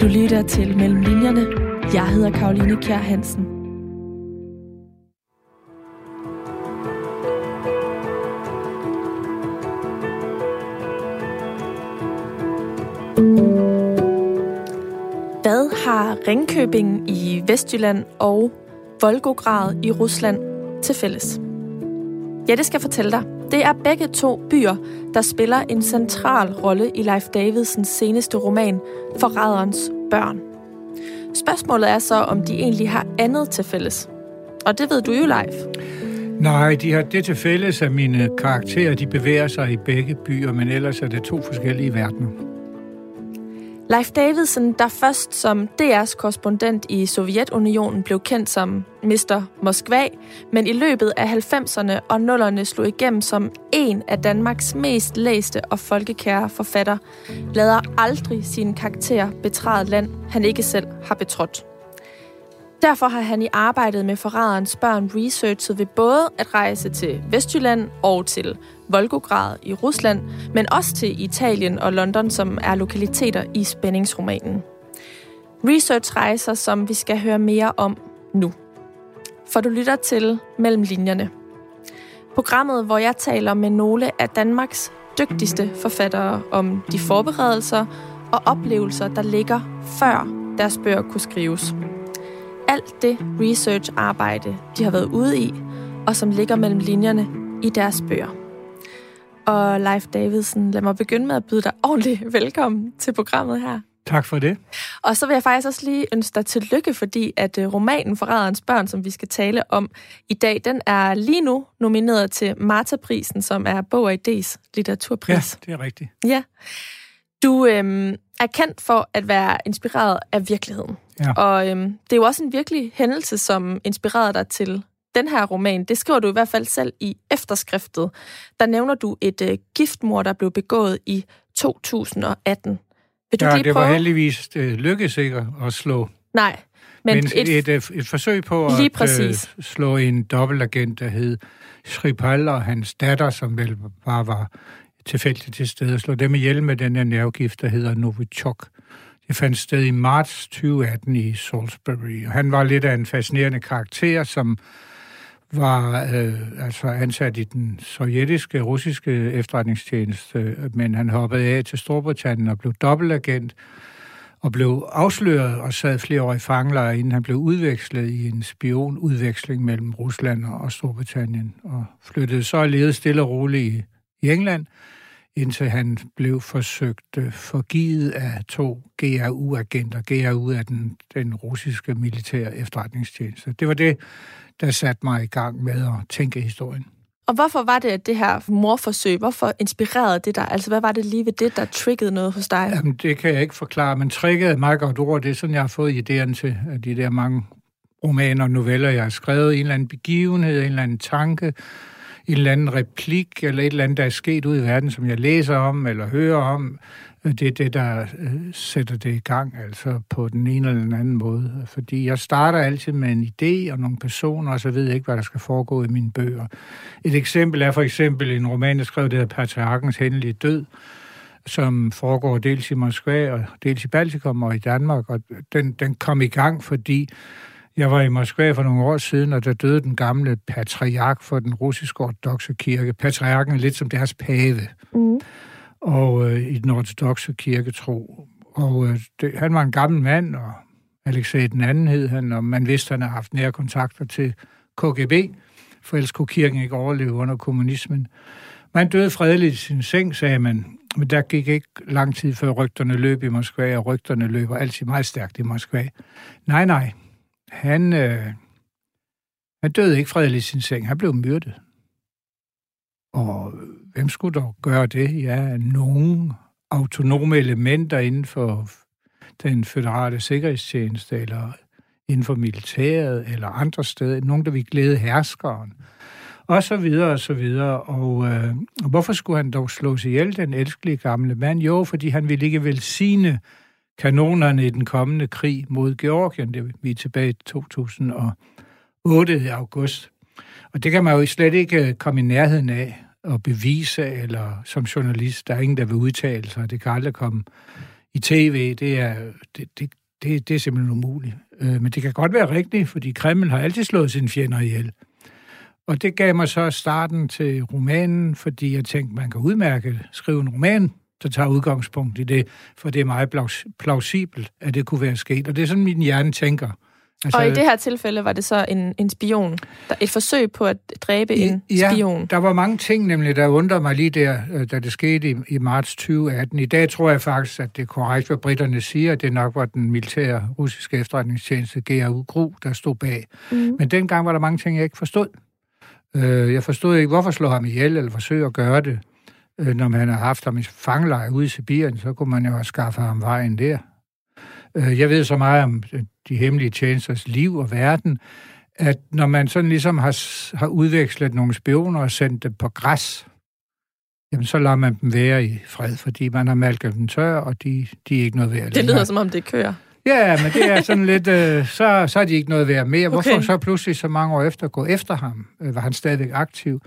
Du lytter til Mellem Linjerne. Jeg hedder Karoline Kjær Hansen. Hvad har Ringkøbing i Vestjylland og Volgograd i Rusland til fælles? Ja, det skal jeg fortælle dig. Det er begge to byer, der spiller en central rolle i Leif Davidsens seneste roman, Forræderens børn. Spørgsmålet er så, om de egentlig har andet til fælles. Og det ved du jo, Leif. Nej, de har det til fælles, at mine karakterer de bevæger sig i begge byer, men ellers er det to forskellige verdener. Leif Davidsen, der først som DR's korrespondent i Sovjetunionen blev kendt som Mr. Moskva, men i løbet af 90'erne og 0'erne slog igennem som en af Danmarks mest læste og folkekære forfatter, lader aldrig sin karakter betræde land, han ikke selv har betrådt. Derfor har han i arbejdet med forræderens børn researchet ved både at rejse til Vestjylland og til Volgograd i Rusland, men også til Italien og London, som er lokaliteter i spændingsromanen. Researchrejser, som vi skal høre mere om nu. For du lytter til Mellem Linjerne. Programmet, hvor jeg taler med nogle af Danmarks dygtigste forfattere om de forberedelser og oplevelser, der ligger før deres bøger kunne skrives. Alt det research-arbejde, de har været ude i, og som ligger mellem linjerne i deres bøger og Leif Davidsen. Lad mig begynde med at byde dig ordentligt velkommen til programmet her. Tak for det. Og så vil jeg faktisk også lige ønske dig tillykke, fordi at øh, romanen Forræderens børn, som vi skal tale om i dag, den er lige nu nomineret til Marta-prisen, som er Bog og Idés litteraturpris. Ja, det er rigtigt. Ja. Du øhm, er kendt for at være inspireret af virkeligheden. Ja. Og øhm, det er jo også en virkelig hændelse, som inspirerede dig til den her roman, det skriver du i hvert fald selv i efterskriftet. Der nævner du et øh, giftmord, der blev begået i 2018. Vil du ja, lige det prøve? var heldigvis det lykkedes ikke at slå. Nej, men, men et, et, et, et forsøg på at øh, præcis. Uh, slå en dobbeltagent, der hed Skripal og hans datter, som vel bare var tilfældigt til stede, slå dem ihjel med den her nervegift, der hedder Novichok. Det fandt sted i marts 2018 i Salisbury. Og han var lidt af en fascinerende karakter, som var øh, altså ansat i den sovjetiske, russiske efterretningstjeneste, men han hoppede af til Storbritannien og blev dobbeltagent og blev afsløret og sad flere år i fangelejr, inden han blev udvekslet i en spionudveksling mellem Rusland og Storbritannien, og flyttede så og levede stille og roligt i, i England, indtil han blev forsøgt øh, forgivet af to GRU-agenter. GRU er den, den russiske militære efterretningstjeneste. Det var det, der satte mig i gang med at tænke historien. Og hvorfor var det, at det her morforsøg, hvorfor inspirerede det dig? Altså, hvad var det lige ved det, der triggede noget hos dig? Jamen, det kan jeg ikke forklare, men triggede meget godt ord. Det er sådan, jeg har fået idéerne til de der mange romaner og noveller, jeg har skrevet. En eller anden begivenhed, en eller anden tanke, en eller anden replik, eller et eller andet, der er sket ud i verden, som jeg læser om, eller hører om, det er det, der øh, sætter det i gang, altså på den ene eller den anden måde. Fordi jeg starter altid med en idé og nogle personer, og så ved jeg ikke, hvad der skal foregå i mine bøger. Et eksempel er for eksempel en roman, der skrev, det hedder Patriarkens hændelige død, som foregår dels i Moskva og dels i Baltikum og i Danmark, og den, den kom i gang, fordi jeg var i Moskva for nogle år siden, og der døde den gamle patriark for den russiske ortodoxe kirke. Patriarken er lidt som deres pave. Mm og øh, i den ortodoxe kirketro. Og øh, det, han var en gammel mand, og Alexei den anden hed han, og man vidste, at han havde haft nære kontakter til KGB, for ellers kunne kirken ikke overleve under kommunismen. Man døde fredeligt i sin seng, sagde man, men der gik ikke lang tid før rygterne løb i Moskva, og rygterne løber altid meget stærkt i Moskva. Nej, nej. Han, øh, han døde ikke fredeligt i sin seng. Han blev myrdet. Og øh, hvem skulle dog gøre det? Ja, nogle autonome elementer inden for den føderale sikkerhedstjeneste, eller inden for militæret, eller andre steder. Nogen, der vil glæde herskeren. Og så videre, og så videre. Og øh, hvorfor skulle han dog slås ihjel, den elskelige gamle mand? Jo, fordi han ville ikke velsigne kanonerne i den kommende krig mod Georgien. Det vi er tilbage i 2008 i august. Og det kan man jo slet ikke øh, komme i nærheden af at bevise, eller som journalist, der er ingen, der vil udtale sig. Det kan aldrig komme i tv, det er, det, det, det, det er simpelthen umuligt. Øh, men det kan godt være rigtigt, fordi Kreml har altid slået sine fjender ihjel. Og det gav mig så starten til romanen, fordi jeg tænkte, man kan udmærke skrive en roman, der tager udgangspunkt i det, for det er meget plausibelt, at det kunne være sket. Og det er sådan, min hjerne tænker. Altså, og i det her tilfælde var det så en, en spion, der, et forsøg på at dræbe i, en ja, spion. der var mange ting nemlig, der undrede mig lige der, øh, da det skete i, i marts 2018. I dag tror jeg faktisk, at det er korrekt, hvad britterne siger, det nok var den militære russiske efterretningstjeneste GRU GRU, der stod bag. Mm. Men dengang var der mange ting, jeg ikke forstod. Øh, jeg forstod ikke, hvorfor slå ham ihjel, eller forsøge at gøre det. Øh, når man har haft ham i fangelejr ude i Sibirien, så kunne man jo have skaffet ham vejen der. Øh, jeg ved så meget om de hemmelige tjenesters liv og verden, at når man sådan ligesom har, har udvekslet nogle spioner og sendt dem på græs, jamen så lader man dem være i fred, fordi man har malket dem tør, og de, de er ikke noget værd. Det lyder som om det kører. Ja, men det er sådan lidt, øh, så, så er de ikke noget værd mere. Hvorfor okay. så pludselig så mange år efter gå efter ham? Øh, var han stadigvæk aktiv?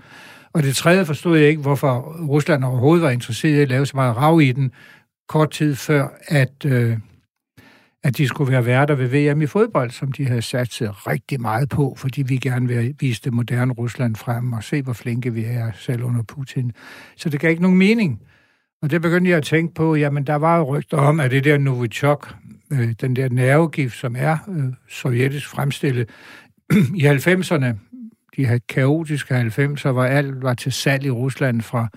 Og det tredje forstod jeg ikke, hvorfor Rusland overhovedet var interesseret i at lave så meget rav i den, kort tid før, at, øh, at de skulle være værter ved VM i fodbold, som de havde sat sig rigtig meget på, fordi vi gerne vil vise det moderne Rusland frem og se, hvor flinke vi er selv under Putin. Så det gav ikke nogen mening. Og det begyndte jeg at tænke på, jamen der var jo rygter om, at det der Novichok, øh, den der nervegift, som er øh, sovjetisk fremstillet i 90'erne, de her kaotiske 90'er, hvor alt var til salg i Rusland fra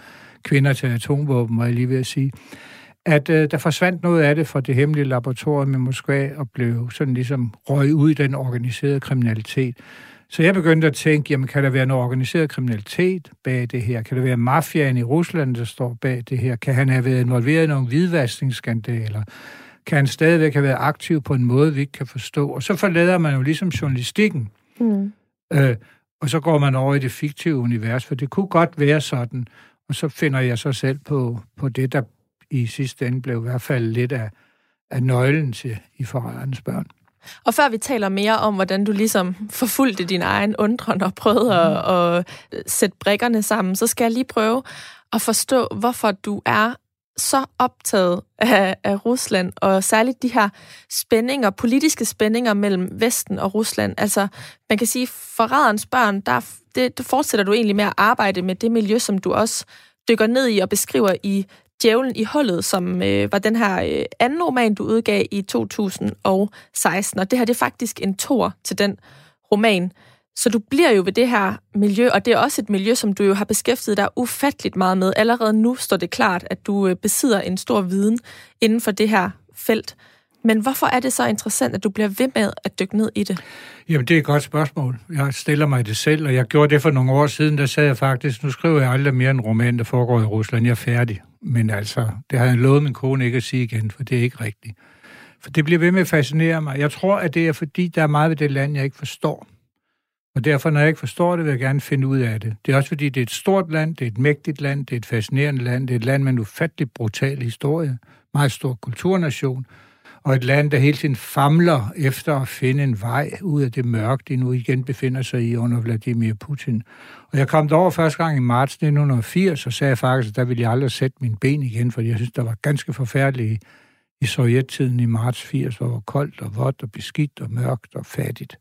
kvinder til atomvåben, var jeg lige ved at sige, at øh, der forsvandt noget af det fra det hemmelige laboratorium i Moskva og blev sådan ligesom røg ud i den organiserede kriminalitet. Så jeg begyndte at tænke, jamen kan der være noget organiseret kriminalitet bag det her? Kan der være mafiaen i Rusland, der står bag det her? Kan han have været involveret i nogle hvidvaskningsskandaler? Kan han stadigvæk have været aktiv på en måde, vi ikke kan forstå? Og så forlader man jo ligesom journalistikken. Mm. Øh, og så går man over i det fiktive univers, for det kunne godt være sådan. Og så finder jeg så selv på, på det, der i sidste ende blev i hvert fald lidt af, af nøglen til i forrædernes børn. Og før vi taler mere om, hvordan du ligesom forfulgte din egen undren og prøvede mm. at, at sætte brikkerne sammen, så skal jeg lige prøve at forstå, hvorfor du er så optaget af, af Rusland, og særligt de her spændinger, politiske spændinger mellem Vesten og Rusland. Altså, man kan sige, forræderens børn, der, det, det fortsætter du egentlig med at arbejde med det miljø, som du også dykker ned i og beskriver i Djævlen i hullet, som øh, var den her øh, anden roman, du udgav i 2016. Og det her det er faktisk en tor til den roman. Så du bliver jo ved det her miljø, og det er også et miljø, som du jo har beskæftiget dig ufatteligt meget med. Allerede nu står det klart, at du øh, besidder en stor viden inden for det her felt. Men hvorfor er det så interessant, at du bliver ved med at dykke ned i det? Jamen, det er et godt spørgsmål. Jeg stiller mig det selv, og jeg gjorde det for nogle år siden, der sagde jeg faktisk, nu skriver jeg aldrig mere en roman, der foregår i Rusland. Jeg er færdig. Men altså, det har jeg lovet min kone ikke at sige igen, for det er ikke rigtigt. For det bliver ved med at fascinere mig. Jeg tror, at det er fordi, der er meget ved det land, jeg ikke forstår. Og derfor, når jeg ikke forstår det, vil jeg gerne finde ud af det. Det er også fordi, det er et stort land, det er et mægtigt land, det er et fascinerende land, det er et land med en ufattelig brutal historie, meget stor kulturnation, og et land, der hele tiden famler efter at finde en vej ud af det mørke, de nu igen befinder sig i under Vladimir Putin. Og jeg kom derover første gang i marts 1980, og sagde faktisk, at der ville jeg aldrig sætte min ben igen, for jeg synes, der var ganske forfærdeligt i sovjettiden i marts 80, hvor det var koldt og vådt og beskidt og mørkt og fattigt.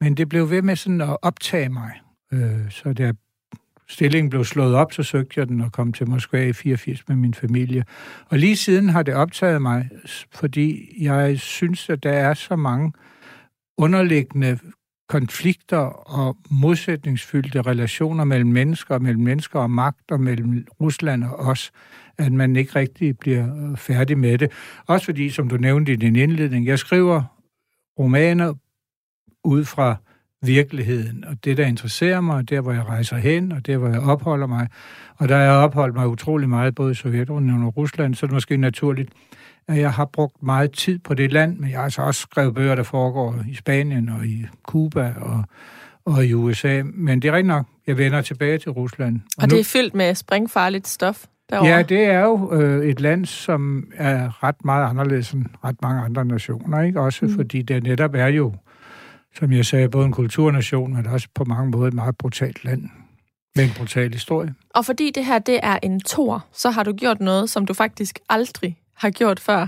Men det blev ved med sådan at optage mig. Øh, så da stillingen blev slået op, så søgte jeg den og kom til Moskva i 84 med min familie. Og lige siden har det optaget mig, fordi jeg synes, at der er så mange underliggende konflikter og modsætningsfyldte relationer mellem mennesker, mellem mennesker og magt, og mellem Rusland og os, at man ikke rigtig bliver øh, færdig med det. Også fordi, som du nævnte i din indledning, jeg skriver romaner ud fra virkeligheden, og det, der interesserer mig, der, hvor jeg rejser hen, og der, hvor jeg opholder mig. Og der jeg opholdt mig utrolig meget, både i Sovjetunionen og Rusland, så er det måske naturligt, at jeg har brugt meget tid på det land, men jeg har altså også skrevet bøger, der foregår i Spanien og i Cuba og, og i USA. Men det er rigtigt nok, jeg vender tilbage til Rusland. Og, og nu, det er fyldt med springfarligt stof? Derovre. Ja, det er jo øh, et land, som er ret meget anderledes end ret mange andre nationer, ikke? Også mm. fordi det netop er jo som jeg sagde, både en kulturnation, men også på mange måder et meget brutalt land med en brutal historie. Og fordi det her det er en tor, så har du gjort noget, som du faktisk aldrig har gjort før.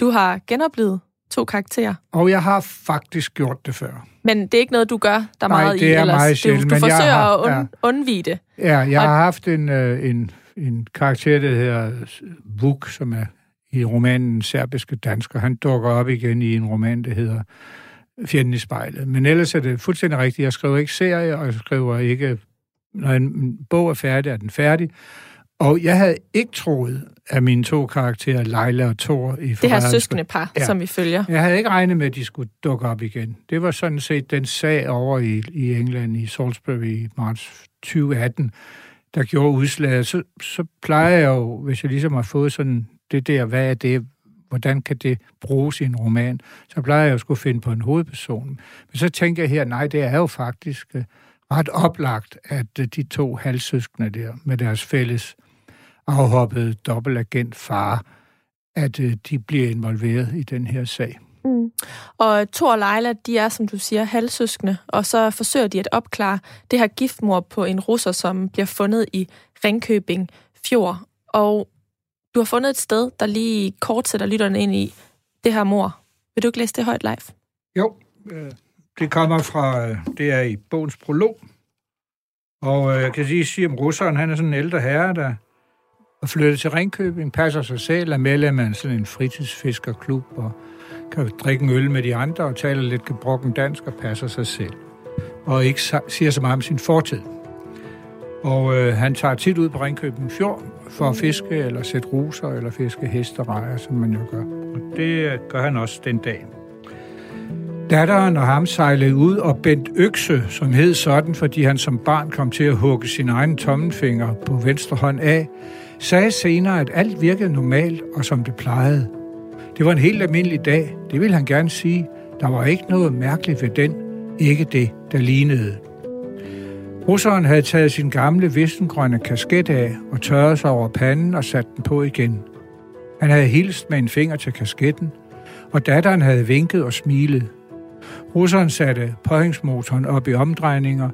Du har genoplevet to karakterer. Og jeg har faktisk gjort det før. Men det er ikke noget, du gør der Nej, meget det i er ellers. meget sjældent, du, du forsøger har- at und, ja. undvige det. Ja, jeg Og- har haft en, øh, en, en karakter, der hedder Vuk, som er i romanen Serbiske Dansker. Han dukker op igen i en roman, der hedder Fjenden i spejlet. Men ellers er det fuldstændig rigtigt. Jeg skriver ikke serie, og jeg skriver ikke... Når en bog er færdig, er den færdig. Og jeg havde ikke troet, at mine to karakterer, Leila og Thor, i Det her søskende par. Ja. som vi følger. jeg havde ikke regnet med, at de skulle dukke op igen. Det var sådan set den sag over i, i England, i Salisbury i marts 2018, der gjorde udslaget. Så, så plejer jeg jo, hvis jeg ligesom har fået sådan det der, hvad er det, hvordan kan det bruges i en roman, så plejer jeg jo skulle finde på en hovedperson. Men så tænker jeg her, nej, det er jo faktisk øh, ret oplagt, at øh, de to halvsøskende der, med deres fælles afhoppede dobbeltagent far, at øh, de bliver involveret i den her sag. Mm. Og Thor og Leila, de er, som du siger, halvsøskende, og så forsøger de at opklare det her giftmord på en russer, som bliver fundet i Ringkøbing Fjord. Og du har fundet et sted, der lige kort sætter lytterne ind i det her mor. Vil du ikke læse det højt live? Jo, øh, det kommer fra, øh, det er i bogens prolog. Og øh, jeg kan sige, sige om russeren, han er sådan en ældre herre, der og flyttet til Ringkøbing, passer sig selv, er medlem af sådan en fritidsfiskerklub, og kan drikke en øl med de andre, og taler lidt gebrokken dansk og passer sig selv. Og ikke siger så meget om sin fortid. Og øh, han tager tit ud på Ringkøbing Fjord for at fiske, eller sætte ruser, eller fiske hesterejer, som man jo gør. Og det gør han også den dag. Datteren og ham sejlede ud, og Bent Økse, som hed sådan, fordi han som barn kom til at hugge sin egen tommelfinger på venstre hånd af, sagde senere, at alt virkede normalt og som det plejede. Det var en helt almindelig dag, det ville han gerne sige. Der var ikke noget mærkeligt ved den, ikke det, der lignede. Russeren havde taget sin gamle vissengrønne kasket af og tørret sig over panden og sat den på igen. Han havde hilst med en finger til kasketten, og datteren havde vinket og smilet. Russeren satte påhængsmotoren op i omdrejninger.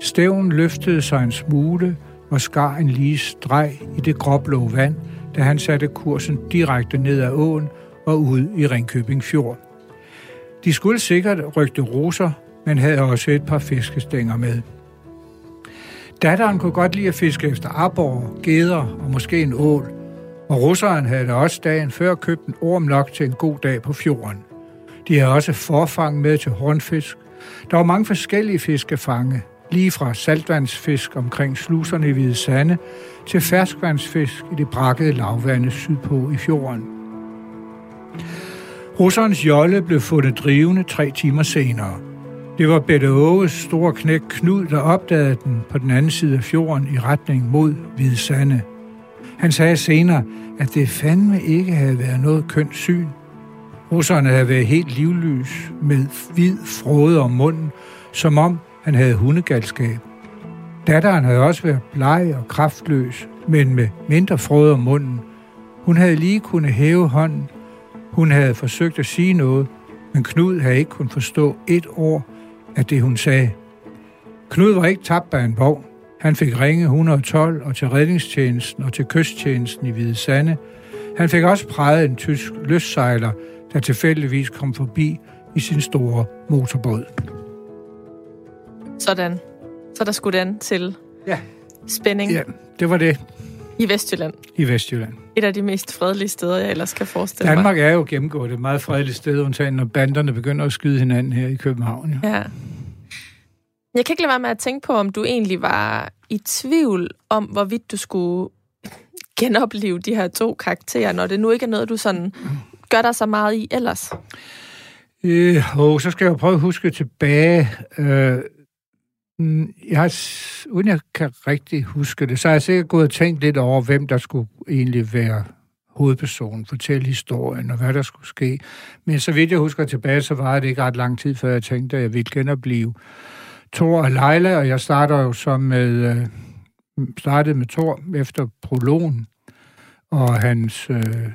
Stævnen løftede sig en smule og skar en lige streg i det gråblå vand, da han satte kursen direkte ned ad åen og ud i Ringkøbing Fjord. De skulle sikkert rygte roser, men havde også et par fiskestænger med. Datteren kunne godt lide at fiske efter arbor, geder og måske en ål, og russeren havde da også dagen før købt en orm nok til en god dag på fjorden. De havde også forfang med til hornfisk. Der var mange forskellige fiskefange, lige fra saltvandsfisk omkring sluserne i Hvide Sande, til ferskvandsfisk i det brakkede lavvande sydpå i fjorden. Russerens jolle blev fundet drivende tre timer senere. Det var Bette Åges store knæk Knud, der opdagede den på den anden side af fjorden i retning mod Hvide Sande. Han sagde senere, at det fandme ikke havde været noget kønt syn. Russerne havde været helt livlys med hvid frode om munden, som om han havde hundegalskab. Datteren havde også været bleg og kraftløs, men med mindre frode om munden. Hun havde lige kunnet hæve hånden. Hun havde forsøgt at sige noget, men Knud havde ikke kunnet forstå et ord af det, hun sagde. Knud var ikke tabt af en vogn. Han fik ringe 112 og til redningstjenesten og til kysttjenesten i Hvide Sande. Han fik også præget en tysk løssejler, der tilfældigvis kom forbi i sin store motorbåd. Sådan. Så der skulle den til Ja. spænding Ja, det var det i Vestjylland. i Vestjylland. Et af de mest fredelige steder, jeg ellers kan forestille mig. Danmark er jo gennemgået et meget fredeligt sted, undtagen når banderne begynder at skyde hinanden her i København. Ja. Ja. Jeg kan ikke lade være med at tænke på, om du egentlig var i tvivl om, hvorvidt du skulle genopleve de her to karakterer, når det nu ikke er noget, du sådan gør dig så meget i ellers. Øh, og så skal jeg prøve at huske tilbage. Øh, Mm, jeg har, uden jeg kan rigtig huske det, så har jeg sikkert gået og tænkt lidt over, hvem der skulle egentlig være hovedpersonen, fortælle historien og hvad der skulle ske. Men så vidt jeg husker tilbage, så var det ikke ret lang tid, før jeg tænkte, at jeg ville genopleve Thor og Leila, og jeg starter jo så med, øh, startede med Thor efter prologen, og hans, øh,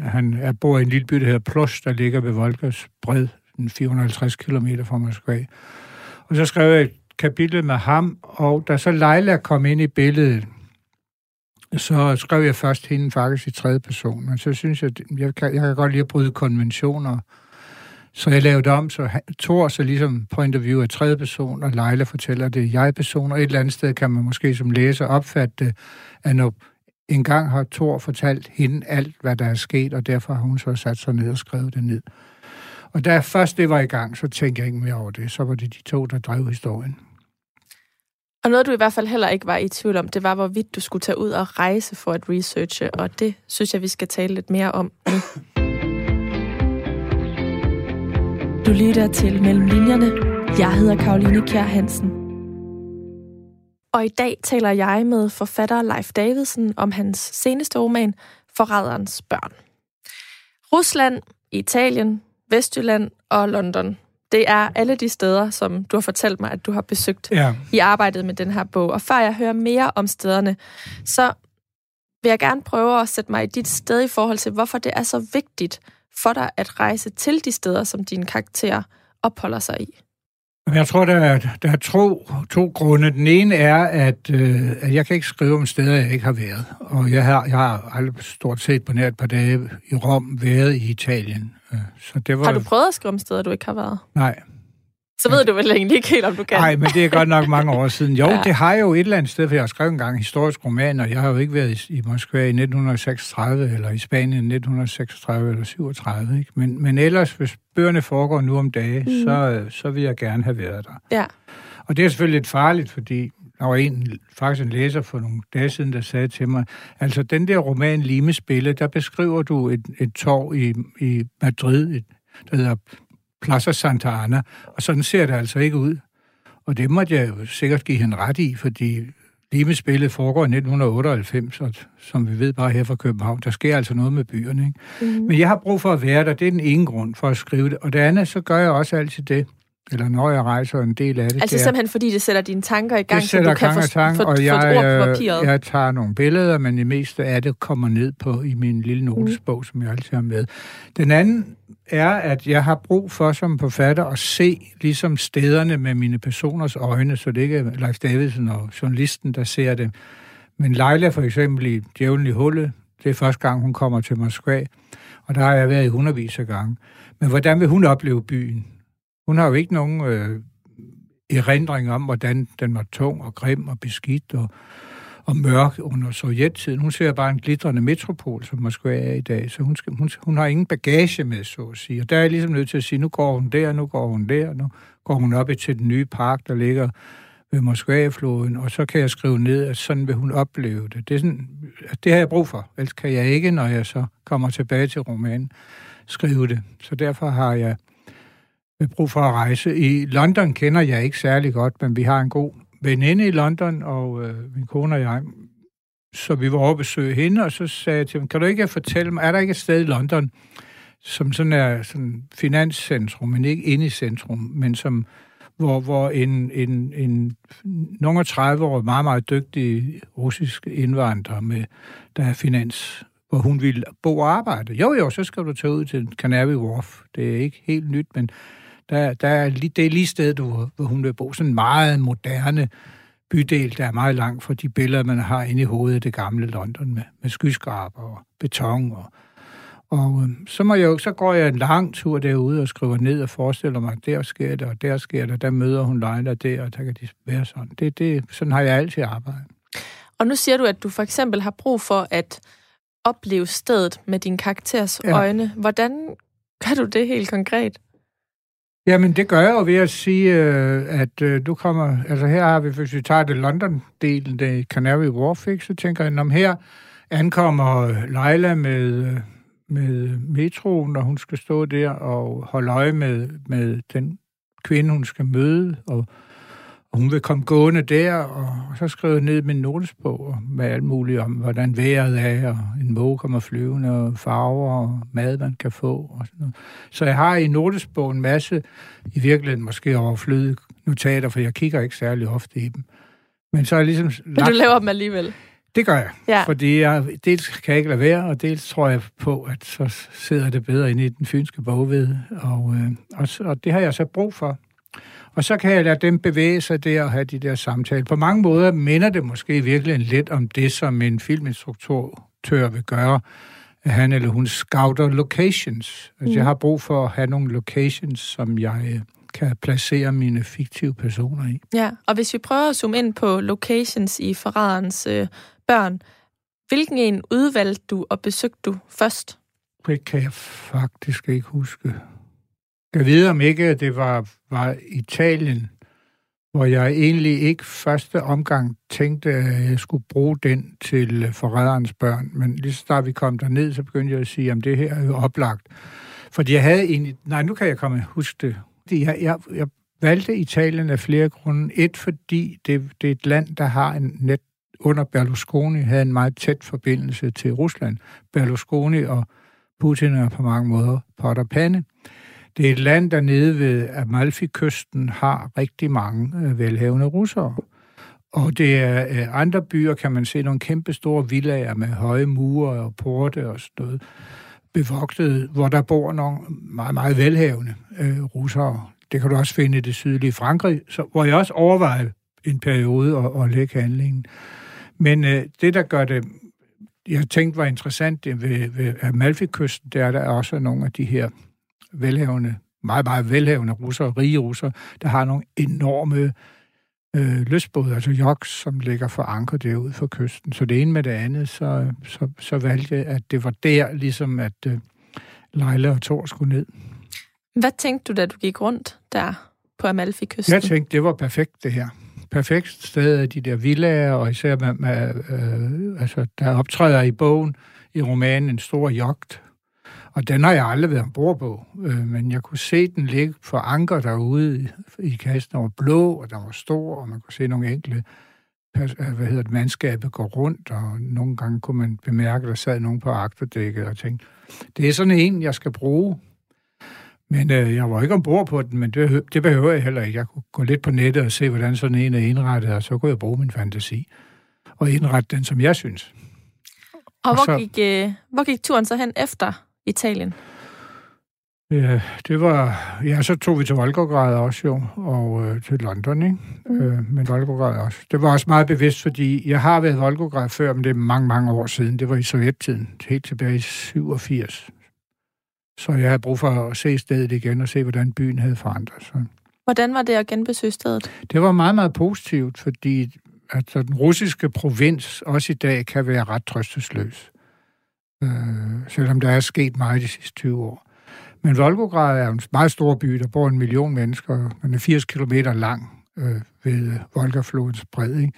han er, bor i en lille by, der hedder Plus, der ligger ved Volgas bred, 450 km fra Moskva. Og så skrev jeg et kapitel med ham, og da så Leila kom ind i billedet, så skrev jeg først hende faktisk i tredje person, men så synes jeg, jeg kan, jeg kan godt lide at bryde konventioner. Så jeg lavede om, så Thor så ligesom på interview af tredje person, og Leila fortæller det jeg-person, og et eller andet sted kan man måske som læser opfatte det, at når en gang har Thor fortalt hende alt, hvad der er sket, og derfor har hun så sat sig ned og skrevet det ned. Og da først det var i gang, så tænkte jeg ikke mere over det. Så var det de to, der drev historien. Og noget, du i hvert fald heller ikke var i tvivl om, det var, hvorvidt du skulle tage ud og rejse for at researche, og det synes jeg, vi skal tale lidt mere om nu. Du lytter til Mellem Linjerne. Jeg hedder Karoline Kjær Hansen. Og i dag taler jeg med forfatter Leif Davidsen om hans seneste roman, Forræderens børn. Rusland, Italien, Vestjylland og London. Det er alle de steder, som du har fortalt mig, at du har besøgt ja. i arbejdet med den her bog. Og før jeg hører mere om stederne, så vil jeg gerne prøve at sætte mig i dit sted i forhold til, hvorfor det er så vigtigt for dig at rejse til de steder, som din karakter opholder sig i. Jeg tror, der er, der er to, to grunde. Den ene er, at, øh, at jeg kan ikke skrive om steder, jeg ikke har været. Og jeg har, jeg har aldrig stort set på nær et par dage i Rom været i Italien. Øh, så det var... Har du prøvet at skrive om steder, du ikke har været? Nej. Så ved du vel egentlig ikke helt, om du kan. Nej, men det er godt nok mange år siden. Jo, ja. det har jeg jo et eller andet sted, for jeg har skrevet en gang historisk roman, og jeg har jo ikke været i, Moskva i 1936, eller i Spanien i 1936 eller 37. Ikke? Men, men ellers, hvis bøgerne foregår nu om dage, mm. så, så vil jeg gerne have været der. Ja. Og det er selvfølgelig lidt farligt, fordi der var en, faktisk en læser for nogle dage siden, der sagde til mig, altså den der roman Limespille, der beskriver du et, et torv i, i Madrid, et, der hedder Plaza Santa Ana, og sådan ser det altså ikke ud. Og det måtte jeg jo sikkert give hende ret i, fordi Limespillet foregår i 1998, og som vi ved bare her fra København, der sker altså noget med byerne. Ikke? Mm-hmm. Men jeg har brug for at være der, det er den ene grund for at skrive det. Og det andet, så gør jeg også altid det, eller når jeg rejser en del af det. Altså det er, simpelthen fordi det sætter dine tanker i gang, så du kan få, tank, få, og jeg, få ord på papiret. Jeg tager nogle billeder, men det meste af det kommer ned på i min lille notesbog, mm. som jeg altid har med. Den anden er, at jeg har brug for som forfatter at se ligesom stederne med mine personers øjne, så det ikke er Leif Davidsen og journalisten, der ser det. Men Leila for eksempel i Djævlen i Hullet, det er første gang, hun kommer til Moskva, og der har jeg været i hundredvis af gange. Men hvordan vil hun opleve byen? Hun har jo ikke nogen øh, erindring om, hvordan den var tung og grim og beskidt og, og mørk under sovjettiden. Hun ser bare en glitrende metropol, som Moskva er i dag, så hun, skal, hun, hun har ingen bagage med, så at sige. Og der er jeg ligesom nødt til at sige, nu går hun der, nu går hun der, nu går hun op til den nye park, der ligger ved Moskva-floden, og så kan jeg skrive ned, at sådan vil hun opleve det. Det, er sådan, det har jeg brug for, ellers kan jeg ikke, når jeg så kommer tilbage til romanen, skrive det. Så derfor har jeg brug for at rejse. I London kender jeg ikke særlig godt, men vi har en god veninde i London, og øh, min kone og jeg, så vi var over at besøge hende, og så sagde jeg til hende, kan du ikke fortælle mig, er der ikke et sted i London, som sådan er sådan finanscentrum, men ikke inde i centrum, men som, hvor, hvor en, en, en nogle 30 år meget, meget dygtig russisk indvandrer, med, der er finans, hvor hun ville bo og arbejde. Jo, jo, så skal du tage ud til Canary Wharf. Det er ikke helt nyt, men der, der er, det er lige stedet, hvor, hvor hun vil bo. Sådan en meget moderne bydel, der er meget langt fra de billeder, man har inde i hovedet af det gamle London med, med skyskraber og beton. Og, og øhm, så, må jeg, så går jeg en lang tur derude og skriver ned og forestiller mig, at der sker det, og der sker det, der møder hun Leila der, og der kan de være sådan. Det, det, sådan har jeg altid arbejdet. Og nu siger du, at du for eksempel har brug for at opleve stedet med din karakters ja. øjne. Hvordan gør du det helt konkret? Jamen, det gør jeg jo ved at sige, øh, at øh, du kommer... Altså, her har vi, hvis vi tager det London-delen, det Canary Wharf, ikke, så tænker jeg, om her ankommer Leila med, øh, med metroen, når hun skal stå der og holde øje med, med den kvinde, hun skal møde, og og hun vil komme gående der, og så skriver jeg ned min notesbog med alt muligt om, hvordan vejret er, og en måge kommer flyvende, og farver og mad, man kan få. Og sådan noget. Så jeg har i notesbogen en masse, i virkeligheden måske overflødige notater, for jeg kigger ikke særlig ofte i dem. Men så er jeg ligesom... Lagt... Men du laver dem alligevel? Det gør jeg, ja. fordi jeg dels kan jeg ikke lade være, og dels tror jeg på, at så sidder det bedre inde i den fynske bogved, og, øh, og, og det har jeg så brug for. Og så kan jeg lade dem bevæge sig der og have de der samtaler. På mange måder minder det måske virkelig lidt om det, som en filminstruktør vil gøre. At han eller hun scouter locations. Altså, mm. jeg har brug for at have nogle locations, som jeg øh, kan placere mine fiktive personer i. Ja, og hvis vi prøver at zoome ind på locations i forræderens øh, børn, hvilken en udvalgte du og besøgte du først? Det kan jeg faktisk ikke huske. Jeg ved om ikke, at det var, var Italien, hvor jeg egentlig ikke første omgang tænkte, at jeg skulle bruge den til forræderens børn. Men lige så snart vi kom derned, så begyndte jeg at sige, at det her er jo oplagt. Fordi jeg havde egentlig... Nej, nu kan jeg komme huske det. Jeg, jeg, jeg valgte Italien af flere grunde. Et, fordi det, det er et land, der har en net under Berlusconi havde en meget tæt forbindelse til Rusland. Berlusconi og Putin er på mange måder potter pande. Det er et land, der nede ved Amalfi-kysten har rigtig mange øh, velhavende russere. Og det er øh, andre byer, kan man se nogle kæmpe store villager med høje mure og porte og sådan noget, bevogtet, hvor der bor nogle meget, meget velhavende øh, russere. Det kan du også finde i det sydlige Frankrig, så, hvor jeg også overvejede en periode at, at lægge handlingen. Men øh, det, der gør det, jeg tænkte var interessant ved, ved Amalfi-kysten, det er, der også nogle af de her velhavende, meget, meget velhavende russere, rige russere, der har nogle enorme øh, løsbåde, altså joks, som ligger for anker derude for kysten. Så det ene med det andet, så, så, så valgte jeg, at det var der, ligesom at øh, Leila og Thor skulle ned. Hvad tænkte du, da du gik rundt der på Amalfi-kysten? Jeg tænkte, det var perfekt, det her. Perfekt sted, de der villager, og især med, med øh, altså, der optræder i bogen, i romanen, en stor jogt, og den har jeg aldrig været ombord på, øh, men jeg kunne se den ligge for anker derude i, i kassen. Den var blå, og den var stor, og man kunne se nogle enkelte øh, hvad hedder det, mandskabet gå rundt, og nogle gange kunne man bemærke, at der sad nogen på agterdækket og tænkte, det er sådan en, jeg skal bruge. Men øh, jeg var ikke ombord på den, men det, det behøver jeg heller ikke. Jeg kunne gå lidt på nettet og se, hvordan sådan en er indrettet, og så kunne jeg bruge min fantasi og indrette den, som jeg synes. Og, og hvor, så, gik, øh, hvor gik turen så hen efter Italien? Ja, det var... Ja, så tog vi til Volgograd også jo, og øh, til London, ikke? Mm. Øh, men Volgograd også. Det var også meget bevidst, fordi jeg har været i Volgograd før, men det er mange, mange år siden. Det var i sovjettiden, helt tilbage i 87. Så jeg havde brug for at se stedet igen og se, hvordan byen havde forandret sig. Hvordan var det at genbesøge stedet? Det var meget, meget positivt, fordi altså, den russiske provins også i dag kan være ret trøstesløs øh, selvom der er sket meget de sidste 20 år. Men Volgograd er en meget stor by, der bor en million mennesker. Den er 80 km lang øh, ved Volgaflodens bred. Ikke?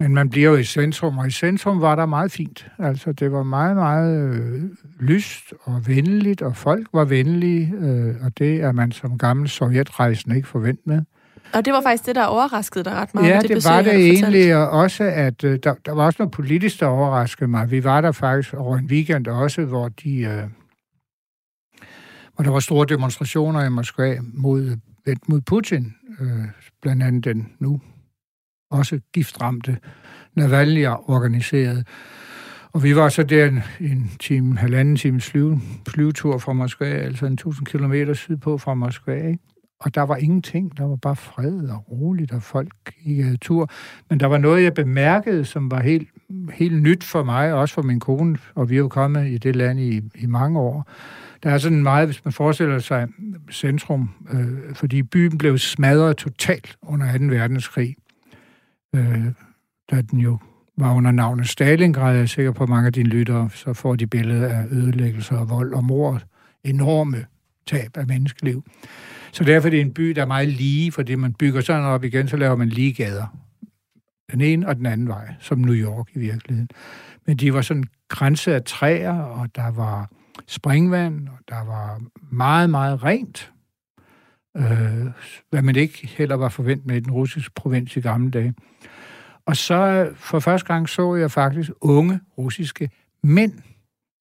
Men man bliver jo i centrum, og i centrum var der meget fint. Altså, det var meget, meget øh, lyst og venligt, og folk var venlige, øh, og det er man som gammel sovjetrejsende ikke forventet med. Og det var faktisk det, der overraskede dig ret meget ja, det, det besøg, var det egentlig, og også at øh, der, der var også noget politisk, der overraskede mig. Vi var der faktisk over en weekend også, hvor de... Øh, hvor der var store demonstrationer i Moskva mod, mod Putin, øh, blandt andet den nu også giftramte Navalny organiseret. Og vi var så der en, en time, halvanden times flyve, flyvetur fra Moskva, altså en tusind kilometer sydpå fra Moskva, ikke? Og der var ingenting. Der var bare fred og roligt, og folk gik tur. Men der var noget, jeg bemærkede, som var helt, helt nyt for mig, og også for min kone, og vi er jo kommet i det land i, i mange år. Der er sådan meget, hvis man forestiller sig centrum, øh, fordi byen blev smadret totalt under 2. verdenskrig, øh, da den jo var under navnet Stalingrad. Jeg er sikker på, at mange af dine lyttere så får de billeder af ødelæggelser og vold og mord. Enorme tab af menneskeliv. Så derfor er det en by, der er meget lige, fordi man bygger sådan op igen, så laver man lige gader. Den ene og den anden vej, som New York i virkeligheden. Men de var sådan grænse af træer, og der var springvand, og der var meget, meget rent. Øh, hvad man ikke heller var forventet med i den russiske provins i gamle dage. Og så for første gang så jeg faktisk unge russiske mænd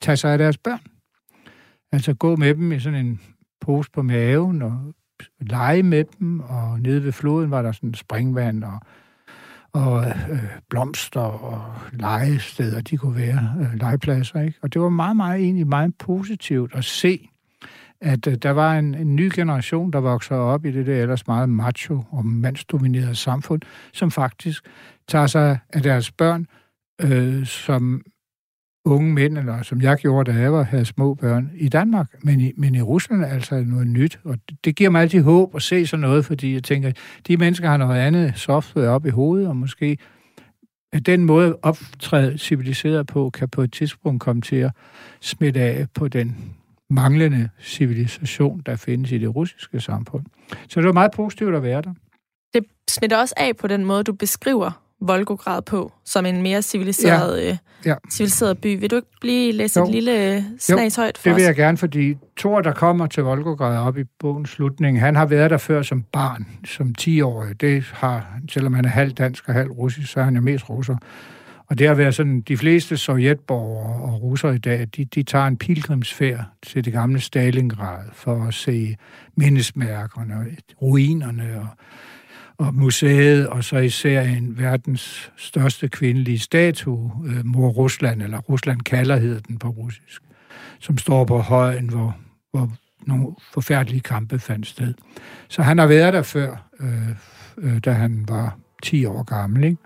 tage sig af deres børn. Altså gå med dem i sådan en pose på maven og lege med dem, og nede ved floden var der sådan springvand og, og øh, blomster og legesteder, de kunne være øh, legepladser. Ikke? Og det var meget, meget egentlig meget positivt at se, at øh, der var en, en ny generation, der voksede op i det der ellers meget macho og mandsdominerede samfund, som faktisk tager sig af deres børn, øh, som unge mænd, eller som jeg gjorde, da jeg var, havde små børn i Danmark. Men i, men i Rusland er altså noget nyt, og det, det giver mig altid håb at se sådan noget, fordi jeg tænker, de mennesker har noget andet software op i hovedet, og måske at den måde optræde civiliseret på, kan på et tidspunkt komme til at smitte af på den manglende civilisation, der findes i det russiske samfund. Så det var meget positivt at være der. Det smitter også af på den måde, du beskriver Volgograd på, som en mere civiliseret, ja. Øh, ja. civiliseret by. Vil du ikke blive læse jo. et lille snags højt for det vil os? jeg gerne, fordi Thor, der kommer til Volgograd op i bogens slutning, han har været der før som barn, som 10-årig. Det har, selvom han er halv dansk og halv russisk, så er han jo mest russer. Og det har været sådan, de fleste sovjetborgere og russer i dag, de, de tager en pilgrimsfærd til det gamle Stalingrad for at se mindesmærkerne, ruinerne og og museet, og så især en verdens største kvindelige statue, øh, Mor Rusland, eller Rusland kalder hedder den på russisk, som står på højen, hvor, hvor nogle forfærdelige kampe fandt sted. Så han har været der før, øh, øh, da han var 10 år gammel, ikke?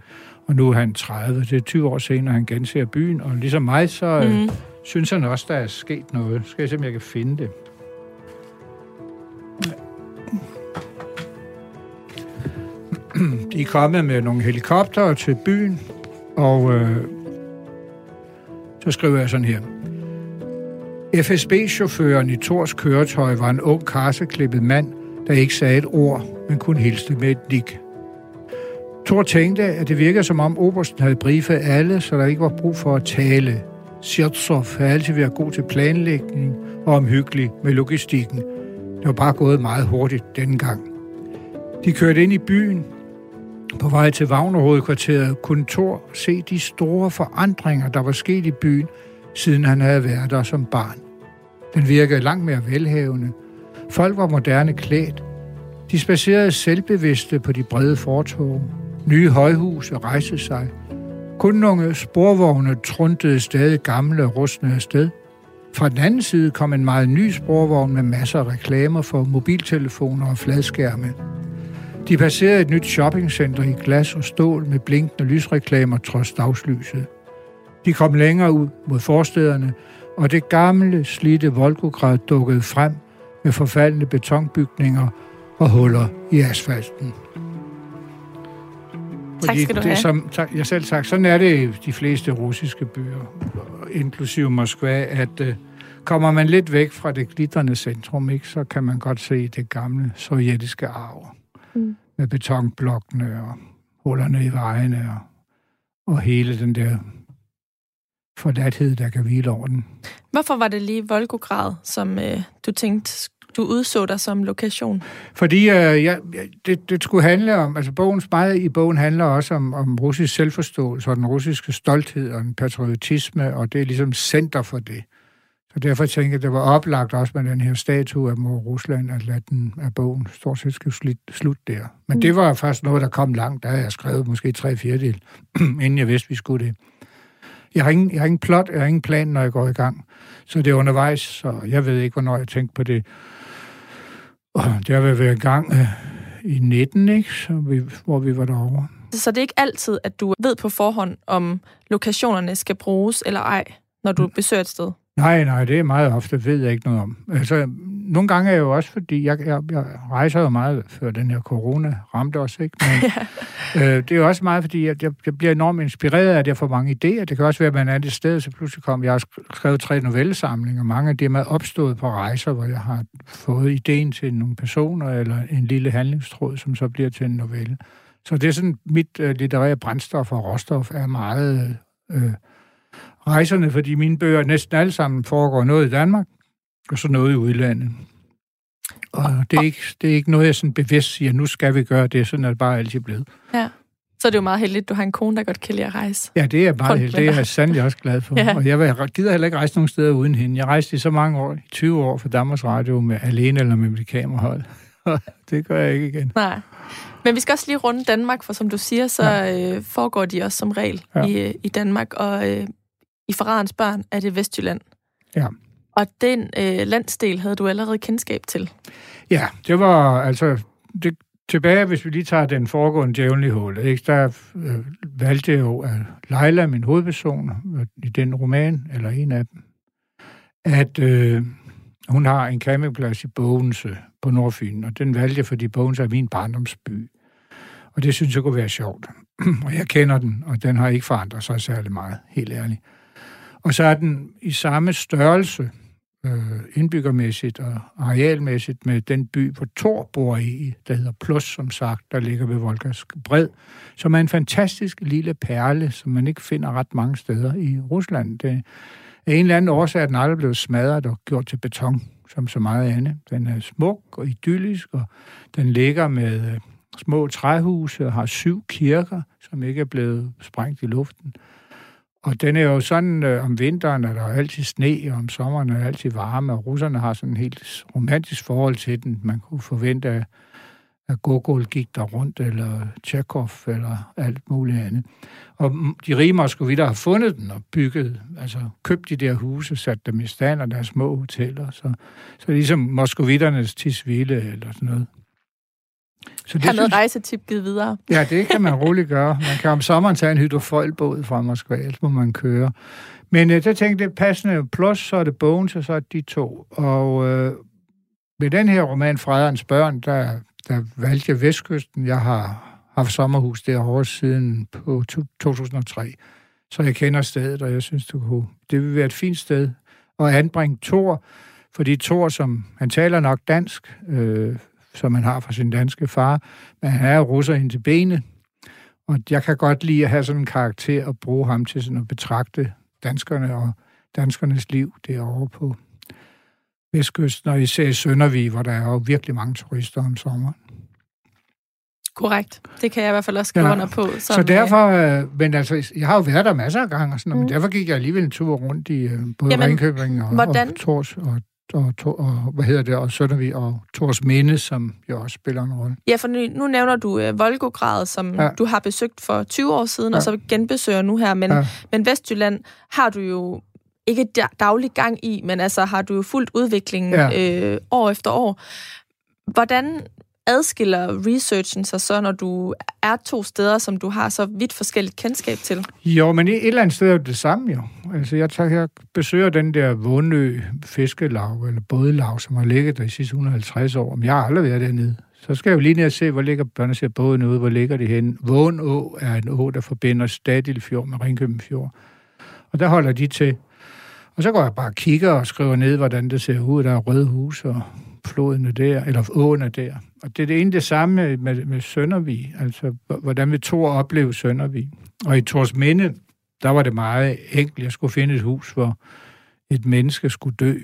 og nu er han 30. Det er 20 år senere, han genser byen, og ligesom mig, så øh, mm. synes han også, der er sket noget. Skal jeg se, om jeg kan finde det. De er kommet med nogle helikopter til byen, og øh, så skriver jeg sådan her. FSB-chaufføren i Tors køretøj var en ung karseklippet mand, der ikke sagde et ord, men kun hilste med et nik. Thor tænkte, at det virkede som om Obersten havde briefet alle, så der ikke var brug for at tale. Sjertsov havde altid været god til planlægning og omhyggelig med logistikken. Det var bare gået meget hurtigt denne gang. De kørte ind i byen, på vej til Vagnerhovedkvarteret kunne Thor se de store forandringer, der var sket i byen, siden han havde været der som barn. Den virkede langt mere velhavende. Folk var moderne klædt. De spacerede selvbevidste på de brede fortog. Nye højhuse rejste sig. Kun nogle sporvogne truntede stadig gamle og rustne afsted. Fra den anden side kom en meget ny sporvogn med masser af reklamer for mobiltelefoner og fladskærme. De passerede et nyt shoppingcenter i glas og stål med blinkende lysreklamer trods dagslyset. De kom længere ud mod forstederne, og det gamle, slidte Volgograd dukkede frem med forfaldende betonbygninger og huller i asfalten. Tak skal du det, have. Som tak, jeg selv sagt, sådan er det i de fleste russiske byer, inklusive Moskva, at uh, kommer man lidt væk fra det glitrende centrum, ikke, så kan man godt se det gamle sovjetiske arv mm. med betonblokkene og hullerne i vejene og, og hele den der forladthed, der kan hvile over den. Hvorfor var det lige Volgograd, som øh, du tænkte, du udså dig som lokation? Fordi øh, ja, det, det skulle handle om, altså bogens, meget i bogen handler også om, om russisk selvforståelse og den russiske stolthed og en patriotisme, og det er ligesom center for det. Så derfor tænker jeg, at det var oplagt også med den her statue af Mor Rusland, at lade den af bogen stort set skulle slutte der. Men mm. det var først noget, der kom langt. Der havde jeg skrevet måske tre fjerdedel, inden jeg vidste, vi skulle det. Jeg har, ingen, jeg har ingen plot, jeg har ingen plan, når jeg går i gang. Så det er undervejs, så jeg ved ikke, hvornår jeg tænkte på det. Og det har været i gang øh, i 19, ikke? Så vi, hvor vi var derovre. Så det er ikke altid, at du ved på forhånd, om lokationerne skal bruges eller ej, når du mm. besøger et sted? Nej, nej, det er meget ofte, ved jeg ikke noget om. Altså, nogle gange er jeg jo også, fordi jeg, jeg, jeg rejser jo meget, før den her corona ramte os, ikke? Men, øh, det er jo også meget, fordi jeg, jeg, jeg bliver enormt inspireret af, at jeg får mange idéer. Det kan også være, at man er et sted, så pludselig kom, jeg har skrevet tre novellesamlinger, mange af dem er opstået på rejser, hvor jeg har fået ideen til nogle personer, eller en lille handlingstråd, som så bliver til en novelle. Så det er sådan, mit øh, litterære brændstof og råstof er meget... Øh, rejserne, fordi mine bøger næsten alle sammen foregår noget i Danmark, og så noget i udlandet. Og det er ikke, det er ikke noget, jeg sådan bevidst siger, nu skal vi gøre det, sådan er det bare altid blevet. Ja. Så er det jo meget heldigt, at du har en kone, der godt kan lide at rejse. Ja, det er meget heldigt. Det er jeg sandelig også glad for. ja. Og jeg gider heller ikke rejse nogen steder uden hende. Jeg rejste i så mange år, 20 år for Danmarks Radio, med alene eller med mit kamerahold. det gør jeg ikke igen. Nej. Men vi skal også lige runde Danmark, for som du siger, så ja. øh, foregår de også som regel ja. i, i Danmark. Og øh, i Forradens børn er det Vestjylland. Ja. Og den øh, landsdel havde du allerede kendskab til? Ja, det var altså... Det, tilbage, hvis vi lige tager den foregående djævlen i hullet, ikke? der øh, valgte jeg jo, at Leila, min hovedperson i den roman, eller en af dem, at øh, hun har en campingplads i Bogense på Nordfyn, og den valgte jeg, fordi Bogense er min barndomsby. Og det synes jeg kunne være sjovt. og jeg kender den, og den har ikke forandret sig særlig meget, helt ærligt. Og så er den i samme størrelse, øh, indbyggermæssigt og arealmæssigt, med den by, hvor Thor bor i, der hedder Plus, som sagt, der ligger ved Volgas bred, som er en fantastisk lille perle, som man ikke finder ret mange steder i Rusland. Det, af en eller anden årsag er den aldrig blevet smadret og gjort til beton, som så meget andet. Den er smuk og idyllisk, og den ligger med øh, små træhuse og har syv kirker, som ikke er blevet sprængt i luften. Og den er jo sådan, øh, om vinteren er der altid sne, og om sommeren er der altid varme, og russerne har sådan et helt romantisk forhold til den. Man kunne forvente, at, at Gogol gik der rundt, eller Tjekov, eller alt muligt andet. Og de rige moskovitter har fundet den og bygget, altså købt de der huse, sat dem i stand, og deres små hoteller. Så, så ligesom moskovitternes tisvile, eller sådan noget. Så det Hermed synes... rejsetip givet videre. Ja, det kan man roligt gøre. Man kan om sommeren tage en hydrofoilbåd fra Moskva, ellers må man køre. Men øh, der tænkte jeg, passende plus, så er det Bones, og så er det de to. Og øh, med den her roman, Frederens børn, der, der valgte jeg Vestkysten. Jeg har haft sommerhus derovre siden på 2003. Så jeg kender stedet, og jeg synes, det, kunne, det vil være et fint sted at anbringe Thor, fordi Thor, som han taler nok dansk, øh, som han har fra sin danske far, men han er russer ind til benet, og jeg kan godt lide at have sådan en karakter og bruge ham til sådan at betragte danskerne og danskernes liv derovre på Vestkysten, og især i Søndervig, hvor der er jo virkelig mange turister om sommeren. Korrekt. Det kan jeg i hvert fald også skrive ja. under på. Som, så øh, derfor, øh, men altså, jeg har jo været der masser af gange, og sådan, mm. men derfor gik jeg alligevel en tur rundt i øh, både Jamen, Ringkøbing og, hvordan, og Tors og og, og, hvad hedder det, og Søndervig og Tors Minde, som jo også spiller en rolle. Ja, for nu, nu nævner du uh, Volgograd, som ja. du har besøgt for 20 år siden, ja. og så genbesøger nu her, men, ja. men Vestjylland har du jo ikke daglig gang i, men altså har du jo fuldt udviklingen ja. øh, år efter år. Hvordan adskiller researchen sig så, når du er to steder, som du har så vidt forskelligt kendskab til? Jo, men et eller andet sted er det samme jo. Altså, jeg, tager, jeg besøger den der Vundø fiskelav, eller bådelav, som har ligget der i sidste 150 år. Men jeg har aldrig været dernede. Så skal jeg jo lige ned og se, hvor ligger børnene ser båden ude, hvor ligger det henne. Vånå er en å, der forbinder Stadilfjord med Ringkøben Fjord. Og der holder de til. Og så går jeg bare og kigger og skriver ned, hvordan det ser ud. Der er røde hus og floden er der, eller åen er der. Og det er det ene det samme med, med Søndervig, altså hvordan vi to opleve Søndervig. Og i Tors Minde, der var det meget enkelt. Jeg skulle finde et hus, hvor et menneske skulle dø.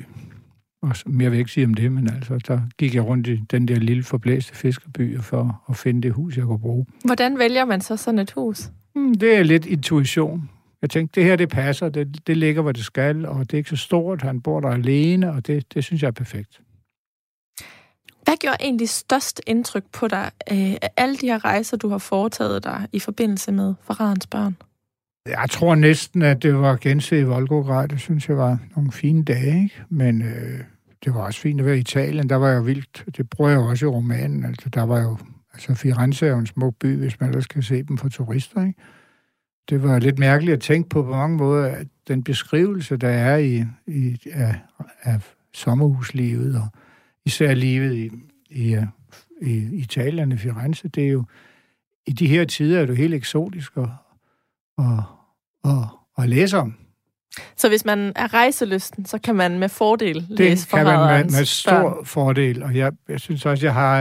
Og jeg vil ikke sige om det, men altså, der gik jeg rundt i den der lille forblæste fiskerby for at finde det hus, jeg kunne bruge. Hvordan vælger man så sådan et hus? Hmm, det er lidt intuition. Jeg tænkte, det her det passer, det, det ligger, hvor det skal, og det er ikke så stort, han bor der alene, og det, det synes jeg er perfekt. Hvad gjorde egentlig størst indtryk på dig øh, af alle de her rejser, du har foretaget dig i forbindelse med Forræderens børn? Jeg tror næsten, at det var gense i Volgograd. Det synes jeg var nogle fine dage, ikke? Men øh, det var også fint at være i Italien. Der var jeg vildt. Det bruger jeg også i romanen. Altså, der var jo... Altså, Firenze er jo en smuk by, hvis man ellers kan se dem for turister, ikke? Det var lidt mærkeligt at tænke på på mange måder, at den beskrivelse, der er i, i af, af sommerhuslivet og især livet i, i, i Italien, i Firenze, det er jo, i de her tider er det helt eksotisk at, at, at, at læse om. Så hvis man er rejselysten, så kan man med fordel det læse Det kan man med, med stor børn. fordel, og jeg, jeg synes også, jeg har,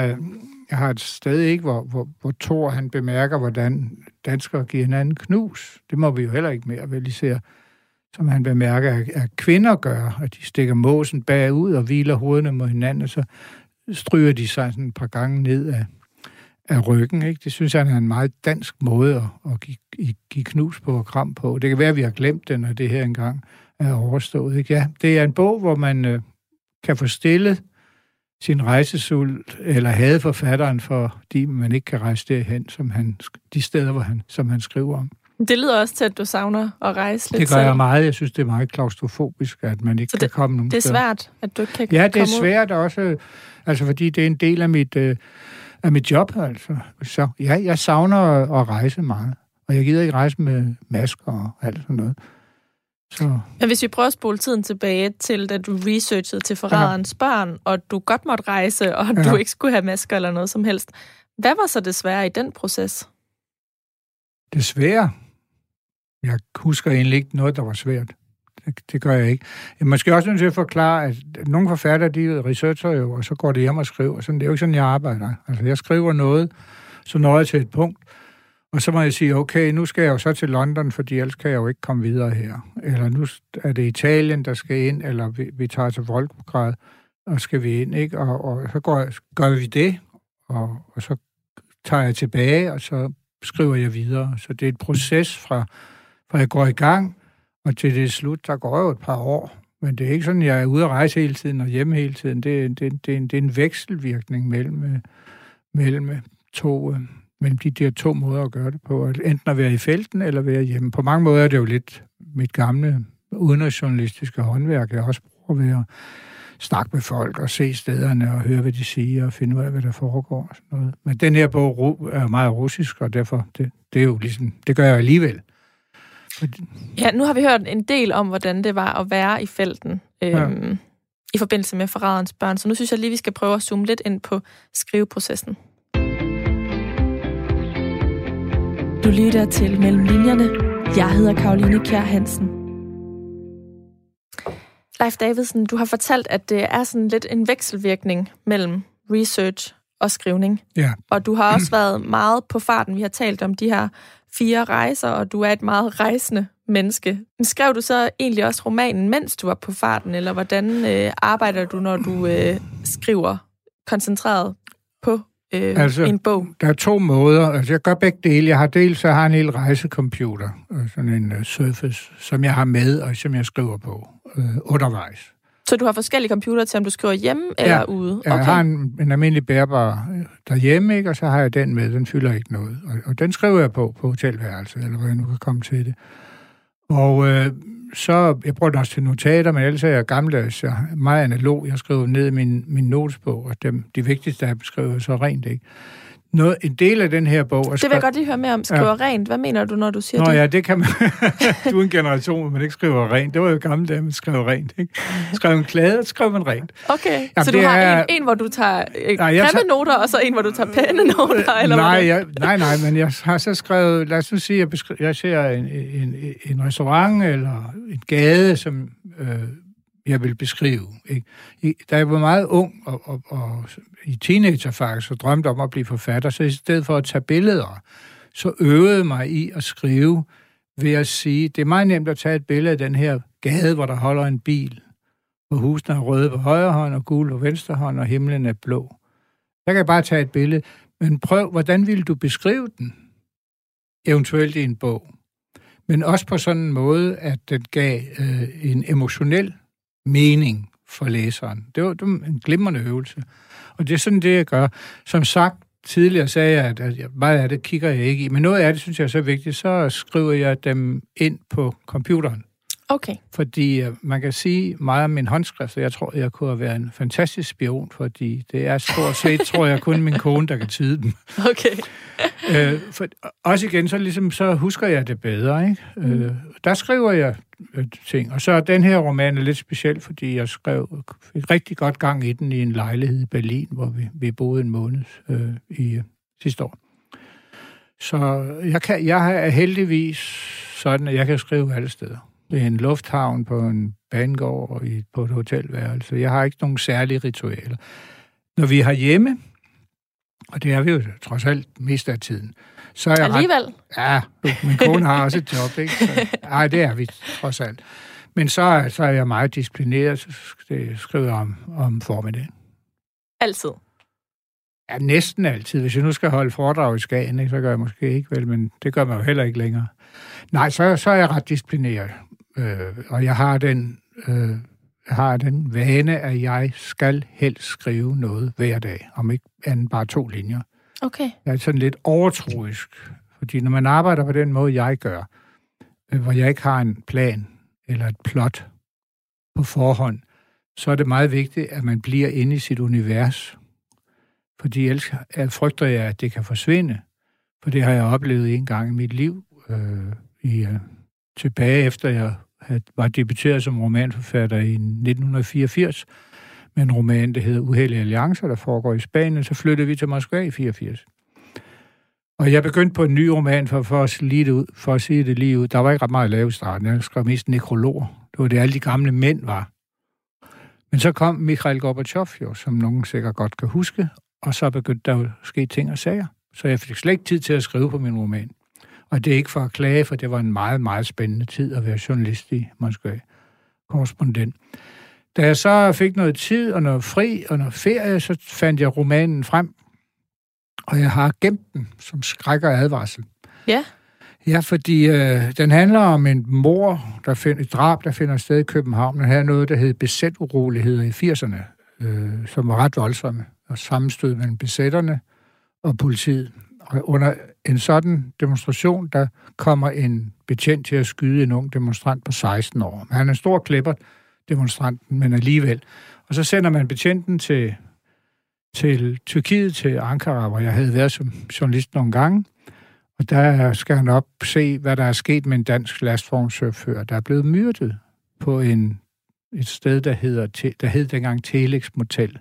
jeg har et sted, ikke, hvor, hvor, hvor Thor han bemærker, hvordan danskere giver hinanden knus. Det må vi jo heller ikke mere, vel især som han bemærker, at kvinder gør, at de stikker måsen bagud og hviler hovederne mod hinanden, og så stryger de sig sådan et par gange ned af, af ryggen. Ikke? Det synes han er en meget dansk måde at, at give, give knus på og kram på. Det kan være, at vi har glemt den, når det her engang er overstået. Ikke? Ja, det er en bog, hvor man øh, kan få stillet sin rejsesult, eller havde forfatteren, fordi man ikke kan rejse derhen, som han, de steder, hvor han, som han skriver om. Det lyder også til, at du savner at rejse lidt Det gør selv. jeg meget. Jeg synes, det er meget klaustrofobisk, at man ikke Så kan komme nogen Det er steder. svært, at du ikke kan Ja, det er komme ud. svært også, altså fordi det er en del af mit, øh, af mit job, altså. Så ja, jeg savner at, at rejse meget. Og jeg gider ikke rejse med masker og alt sådan noget. Så Men hvis vi prøver at spole tiden tilbage til, da du researchede til forræderens ja. børn, og du godt måtte rejse, og ja. Du ikke skulle have masker eller noget som helst. Hvad var så det svære i den proces? det svære, jeg husker egentlig ikke noget, der var svært. Det, det gør jeg ikke. Jeg måske også nødt til at forklare, at nogle forfattere, de researcher jo, og så går de hjem og skriver. Sådan, det er jo ikke sådan, jeg arbejder. Altså, jeg skriver noget, så når jeg til et punkt, og så må jeg sige, okay, nu skal jeg jo så til London, fordi ellers kan jeg jo ikke komme videre her. Eller nu er det Italien, der skal ind, eller vi, vi tager til Volgograd, og skal vi ind, ikke? Og, og så går, gør vi det, og, og så tager jeg tilbage, og så skriver jeg videre. Så det er et proces fra, for jeg går i gang, og til det slut, der går jo et par år. Men det er ikke sådan, jeg er ude at rejse hele tiden og hjemme hele tiden. Det, det, det, er, en, det er en vekselvirkning mellem, øh, mellem, øh, to, øh, mellem de der to måder at gøre det på. At Enten at være i felten eller være hjemme. På mange måder er det jo lidt mit gamle udenrigsjournalistiske håndværk. Jeg også bruger ved at snakke med folk og se stederne og høre, hvad de siger og finde ud af, hvad der foregår. Og sådan noget. Men den her bog er meget russisk, og derfor, det, det er jo ligesom, det gør jeg alligevel. Ja, nu har vi hørt en del om, hvordan det var at være i felten øhm, ja. i forbindelse med forræderens børn. Så nu synes jeg lige, vi skal prøve at zoome lidt ind på skriveprocessen. Du lytter til Mellem Linjerne. Jeg hedder Karoline Kjær Hansen. Leif Davidsen, du har fortalt, at det er sådan lidt en vekselvirkning mellem research og skrivning. ja, Og du har også været meget på farten. Vi har talt om de her fire rejser, og du er et meget rejsende menneske. Men Skrev du så egentlig også romanen, mens du var på farten, eller hvordan øh, arbejder du, når du øh, skriver koncentreret på øh, Altså- en bog? der er to måder. Altså, jeg gør begge dele. Jeg har dels, så har jeg en hel rejsecomputer, øh, sådan en uh, Surface, som jeg har med, og som jeg skriver på øh, undervejs. Så du har forskellige computere til, om du skriver hjemme eller ude? Jeg har en, en almindelig bærbar øh, derhjemme, ikke? og så har jeg den med. Den fylder ikke noget. Og, og den skriver jeg på på hotelværelset, eller hvor jeg nu kan komme til det. Og øh, så, jeg bruger den også til notater, men ellers er jeg gammeldags. Jeg er meget analog. Jeg skriver ned i min, min notesbog, og dem, de vigtigste skriver jeg så rent, ikke? Noget, en del af den her bog... Det vil jeg godt lige høre mere om. Skriver ja. rent. Hvad mener du, når du siger Nå det? ja, det kan man. du er en generation, hvor man ikke skriver rent. Det var jo gammelt, at man skrev rent. Ikke? Skrev en klade, skrev man rent. Okay, Jamen, så du har er- en, en, hvor du tager øh, Nej, noter, og så en, hvor du tager pæne noter, eller nej, jeg, nej, nej, men jeg har så skrevet, lad os nu sige, jeg, beskri- jeg ser en, en, en restaurant eller en gade, som øh, jeg vil beskrive. Ikke? Da jeg var meget ung og, og, og i teenager faktisk, og drømte om at blive forfatter, så i stedet for at tage billeder, så øvede mig i at skrive ved at sige, det er meget nemt at tage et billede af den her gade, hvor der holder en bil, hvor husene er røde på højre hånd og gule på venstre hånd, og himlen er blå. Der kan jeg bare tage et billede, men prøv, hvordan ville du beskrive den? Eventuelt i en bog. Men også på sådan en måde, at den gav øh, en emotionel mening for læseren. Det var, det var en glimrende øvelse. Og det er sådan det, jeg gør. Som sagt, tidligere sagde jeg, at, at jeg- meget af det kigger jeg ikke i, men noget af det synes jeg er så vigtigt, så skriver jeg dem ind på computeren. Okay. Fordi øh, man kan sige meget om min håndskrift, og jeg tror, jeg kunne have været en fantastisk spion, fordi det er stort set, tror jeg, kun min kone, der kan tyde dem. Okay. Øh, for, også igen, så, ligesom, så husker jeg det bedre. Ikke? Mm. Øh, der skriver jeg øh, ting. Og så er den her roman er lidt speciel, fordi jeg skrev et rigtig godt gang i den i en lejlighed i Berlin, hvor vi, vi boede en måned øh, i øh, sidste år. Så jeg, kan, jeg er heldigvis sådan, at jeg kan skrive alle steder. Det er en lufthavn på en banegård og i, på et hotelværelse. Jeg har ikke nogen særlige ritualer. Når vi har hjemme, og det er vi jo trods alt mest af tiden, så er jeg ret Alligevel. Ja, min kone har også et job, ikke? Så, ej, det er vi trods alt. Men så, er- så er jeg meget disciplineret, så sk- skriver jeg om, om formiddagen. Altid. Ja, næsten altid. Hvis jeg nu skal holde foredrag i Skagen, ikke, så gør jeg måske ikke vel, men det gør man jo heller ikke længere. Nej, så, så er jeg ret disciplineret. Øh, og jeg har den... Øh, har den vane, at jeg skal helst skrive noget hver dag, om ikke andet bare to linjer. Okay. Jeg er sådan lidt overtroisk, Fordi når man arbejder på den måde, jeg gør, øh, hvor jeg ikke har en plan eller et plot på forhånd, så er det meget vigtigt, at man bliver inde i sit univers. Fordi ellers frygter jeg, at det kan forsvinde. For det har jeg oplevet en gang i mit liv, øh, i, øh, tilbage efter jeg havde, var debuteret som romanforfatter i 1984 med en roman, der hedder Uheldige Alliancer, der foregår i Spanien. Så flyttede vi til Moskva i 84. Og jeg begyndte på en ny roman, for, for, at, sige det ud, for at sige det lige ud. Der var ikke ret meget at lave i starten. Jeg skrev mest nekrologer. Det var det, alle de gamle mænd var. Men så kom Mikhail Gorbachev jo, som nogen sikkert godt kan huske, og så begyndte der jo at ske ting og sager. Så jeg fik slet ikke tid til at skrive på min roman. Og det er ikke for at klage, for det var en meget, meget spændende tid at være journalist i Moskva. Korrespondent. Da jeg så fik noget tid og noget fri og noget ferie, så fandt jeg romanen frem. Og jeg har gemt den som skræk og advarsel. Ja. Ja, fordi øh, den handler om en mor, der finder et drab, der finder sted i København. Den her noget, der hed besæturoligheder i 80'erne, øh, som var ret voldsomme, og sammenstød mellem besætterne og politiet. Og under en sådan demonstration, der kommer en betjent til at skyde en ung demonstrant på 16 år. Han er en stor klipper, demonstranten, men alligevel. Og så sender man betjenten til, til Tyrkiet, til Ankara, hvor jeg havde været som journalist nogle gange. Og der skal han op se, hvad der er sket med en dansk lastvognschauffør, der er blevet myrdet på en, et sted, der, hedder, der hed dengang Telex Motel.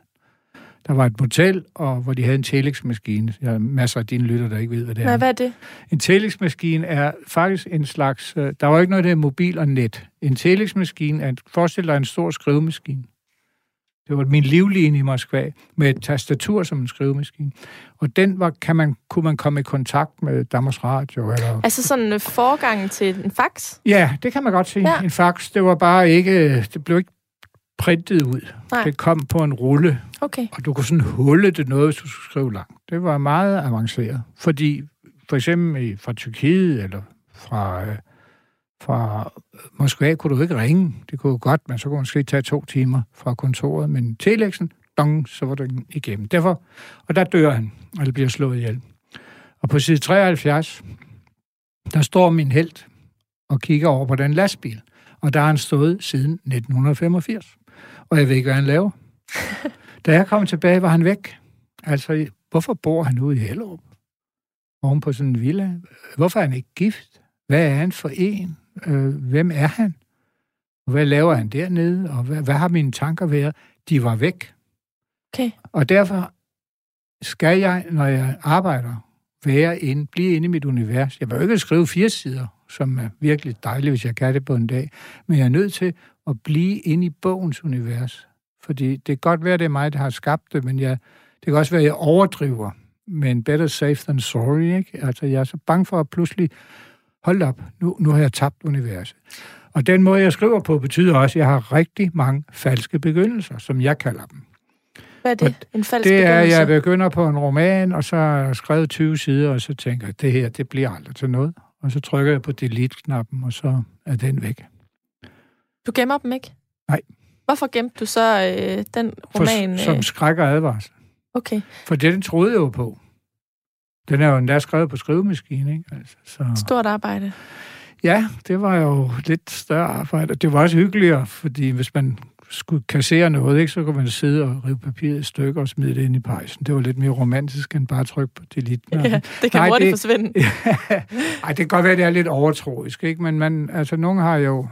Der var et motel, og hvor de havde en telex-maskine. Jeg har masser af dine lytter, der ikke ved, hvad det er. Nej, hvad er det? En telex-maskine er faktisk en slags... Øh, der var ikke noget, der er mobil og net. En telex-maskine er... Forestil dig en stor skrivemaskine. Det var min livline i Moskva, med et tastatur som en skrivemaskine. Og den var, kan man, kunne man komme i kontakt med Danmarks Radio. Eller... Altså sådan en forgang til en fax? Ja, det kan man godt sige. Ja. En fax, det var bare ikke... Det blev ikke printet ud. Nej. Det kom på en rulle, okay. og du kunne sådan hulle det noget, hvis du skulle skrive langt. Det var meget avanceret, fordi for eksempel fra Tyrkiet eller fra, øh, fra Moskva kunne du ikke ringe. Det kunne godt, men så kunne man måske tage to timer fra kontoret. Men telexen, dong, så var den igennem. Derfor, og der dør han, og det bliver slået ihjel. Og på side 73, der står min held og kigger over på den lastbil. Og der har han stået siden 1985 og jeg ved ikke, hvad han laver. da jeg kom tilbage, var han væk. Altså, hvorfor bor han ude i Hellerup? Oven på sådan en villa? Hvorfor er han ikke gift? Hvad er han for en? Øh, hvem er han? Og hvad laver han dernede? Og hvad, hvad har mine tanker været? De var væk. Okay. Og derfor skal jeg, når jeg arbejder, være inde, blive inde i mit univers. Jeg jo ikke skrive fire sider, som er virkelig dejligt, hvis jeg kan det på en dag. Men jeg er nødt til at blive inde i bogens univers. Fordi det kan godt være, det er mig, der har skabt det, men jeg, det kan også være, at jeg overdriver. Men better safe than sorry, ikke? Altså, jeg er så bange for at pludselig, hold op, nu, nu har jeg tabt universet. Og den måde, jeg skriver på, betyder også, at jeg har rigtig mange falske begyndelser, som jeg kalder dem. Hvad er det? En falsk Det er, at jeg begynder på en roman, og så har jeg skrevet 20 sider, og så tænker jeg, det her, det bliver aldrig til noget. Og så trykker jeg på delete-knappen, og så er den væk. Du gemmer dem ikke? Nej. Hvorfor gemte du så øh, den roman? For, som øh? skræk og advarsel. Okay. For det, den troede jeg jo på. Den er jo endda skrevet på skrivemaskine, ikke? Altså, så... Stort arbejde. Ja, det var jo lidt større arbejde. Det var også hyggeligere, fordi hvis man skulle kassere noget, ikke, så kunne man sidde og rive papiret i stykker og smide det ind i pejsen. Det var lidt mere romantisk end bare at trykke på delete. Ja, det kan Nej, hurtigt det, forsvinde. Ja, ej, det kan godt være, det er lidt overtroisk, ikke? men man, altså, nogen har jo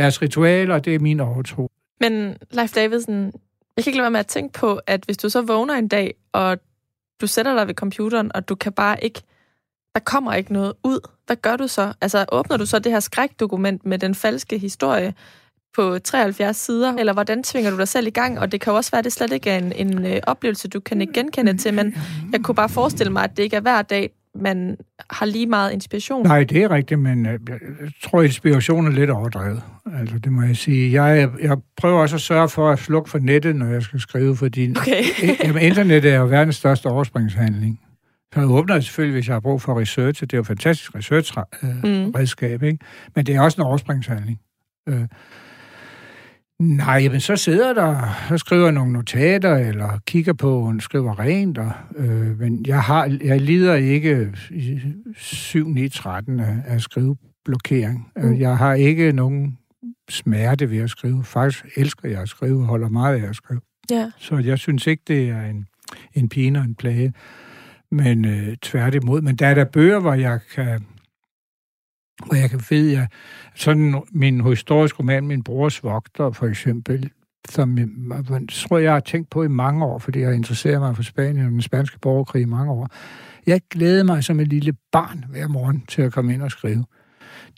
deres ritualer, det er min overtro. Men Leif Davidsen, jeg kan ikke lade være med at tænke på, at hvis du så vågner en dag, og du sætter dig ved computeren, og du kan bare ikke, der kommer ikke noget ud, hvad gør du så? Altså åbner du så det her skrækdokument med den falske historie på 73 sider, eller hvordan tvinger du dig selv i gang? Og det kan jo også være, at det slet ikke er en, en øh, oplevelse, du kan ikke genkende til, men jeg kunne bare forestille mig, at det ikke er hver dag, man har lige meget inspiration. Nej, det er rigtigt, men øh, jeg tror, inspirationen er lidt overdrevet. Altså, det må jeg sige. Jeg, jeg prøver også at sørge for at slukke for nettet, når jeg skal skrive, fordi okay. jamen, internettet er jo verdens største overspringshandling. Så jeg åbner selvfølgelig, hvis jeg har brug for research, det er jo fantastisk research-redskab, mm. ikke? men det er også en overspringshandling. Øh, Nej, men så sidder der, så skriver nogle notater, eller kigger på, og skriver rent, og, øh, men jeg, har, jeg lider ikke i 7-9-13 af, af skriveblokering. Mm. Jeg har ikke nogen smerte ved at skrive. Faktisk elsker jeg at skrive, holder meget af at skrive. Ja. Så jeg synes ikke, det er en, en pine og en plage, men øh, tværtimod. Men der er der bøger, hvor jeg kan og jeg kan ved, at sådan min historiske roman, Min brors vogter for eksempel, som jeg, tror jeg har tænkt på i mange år, fordi jeg interesserer mig for Spanien og den spanske borgerkrig i mange år. Jeg glæder mig som et lille barn hver morgen til at komme ind og skrive.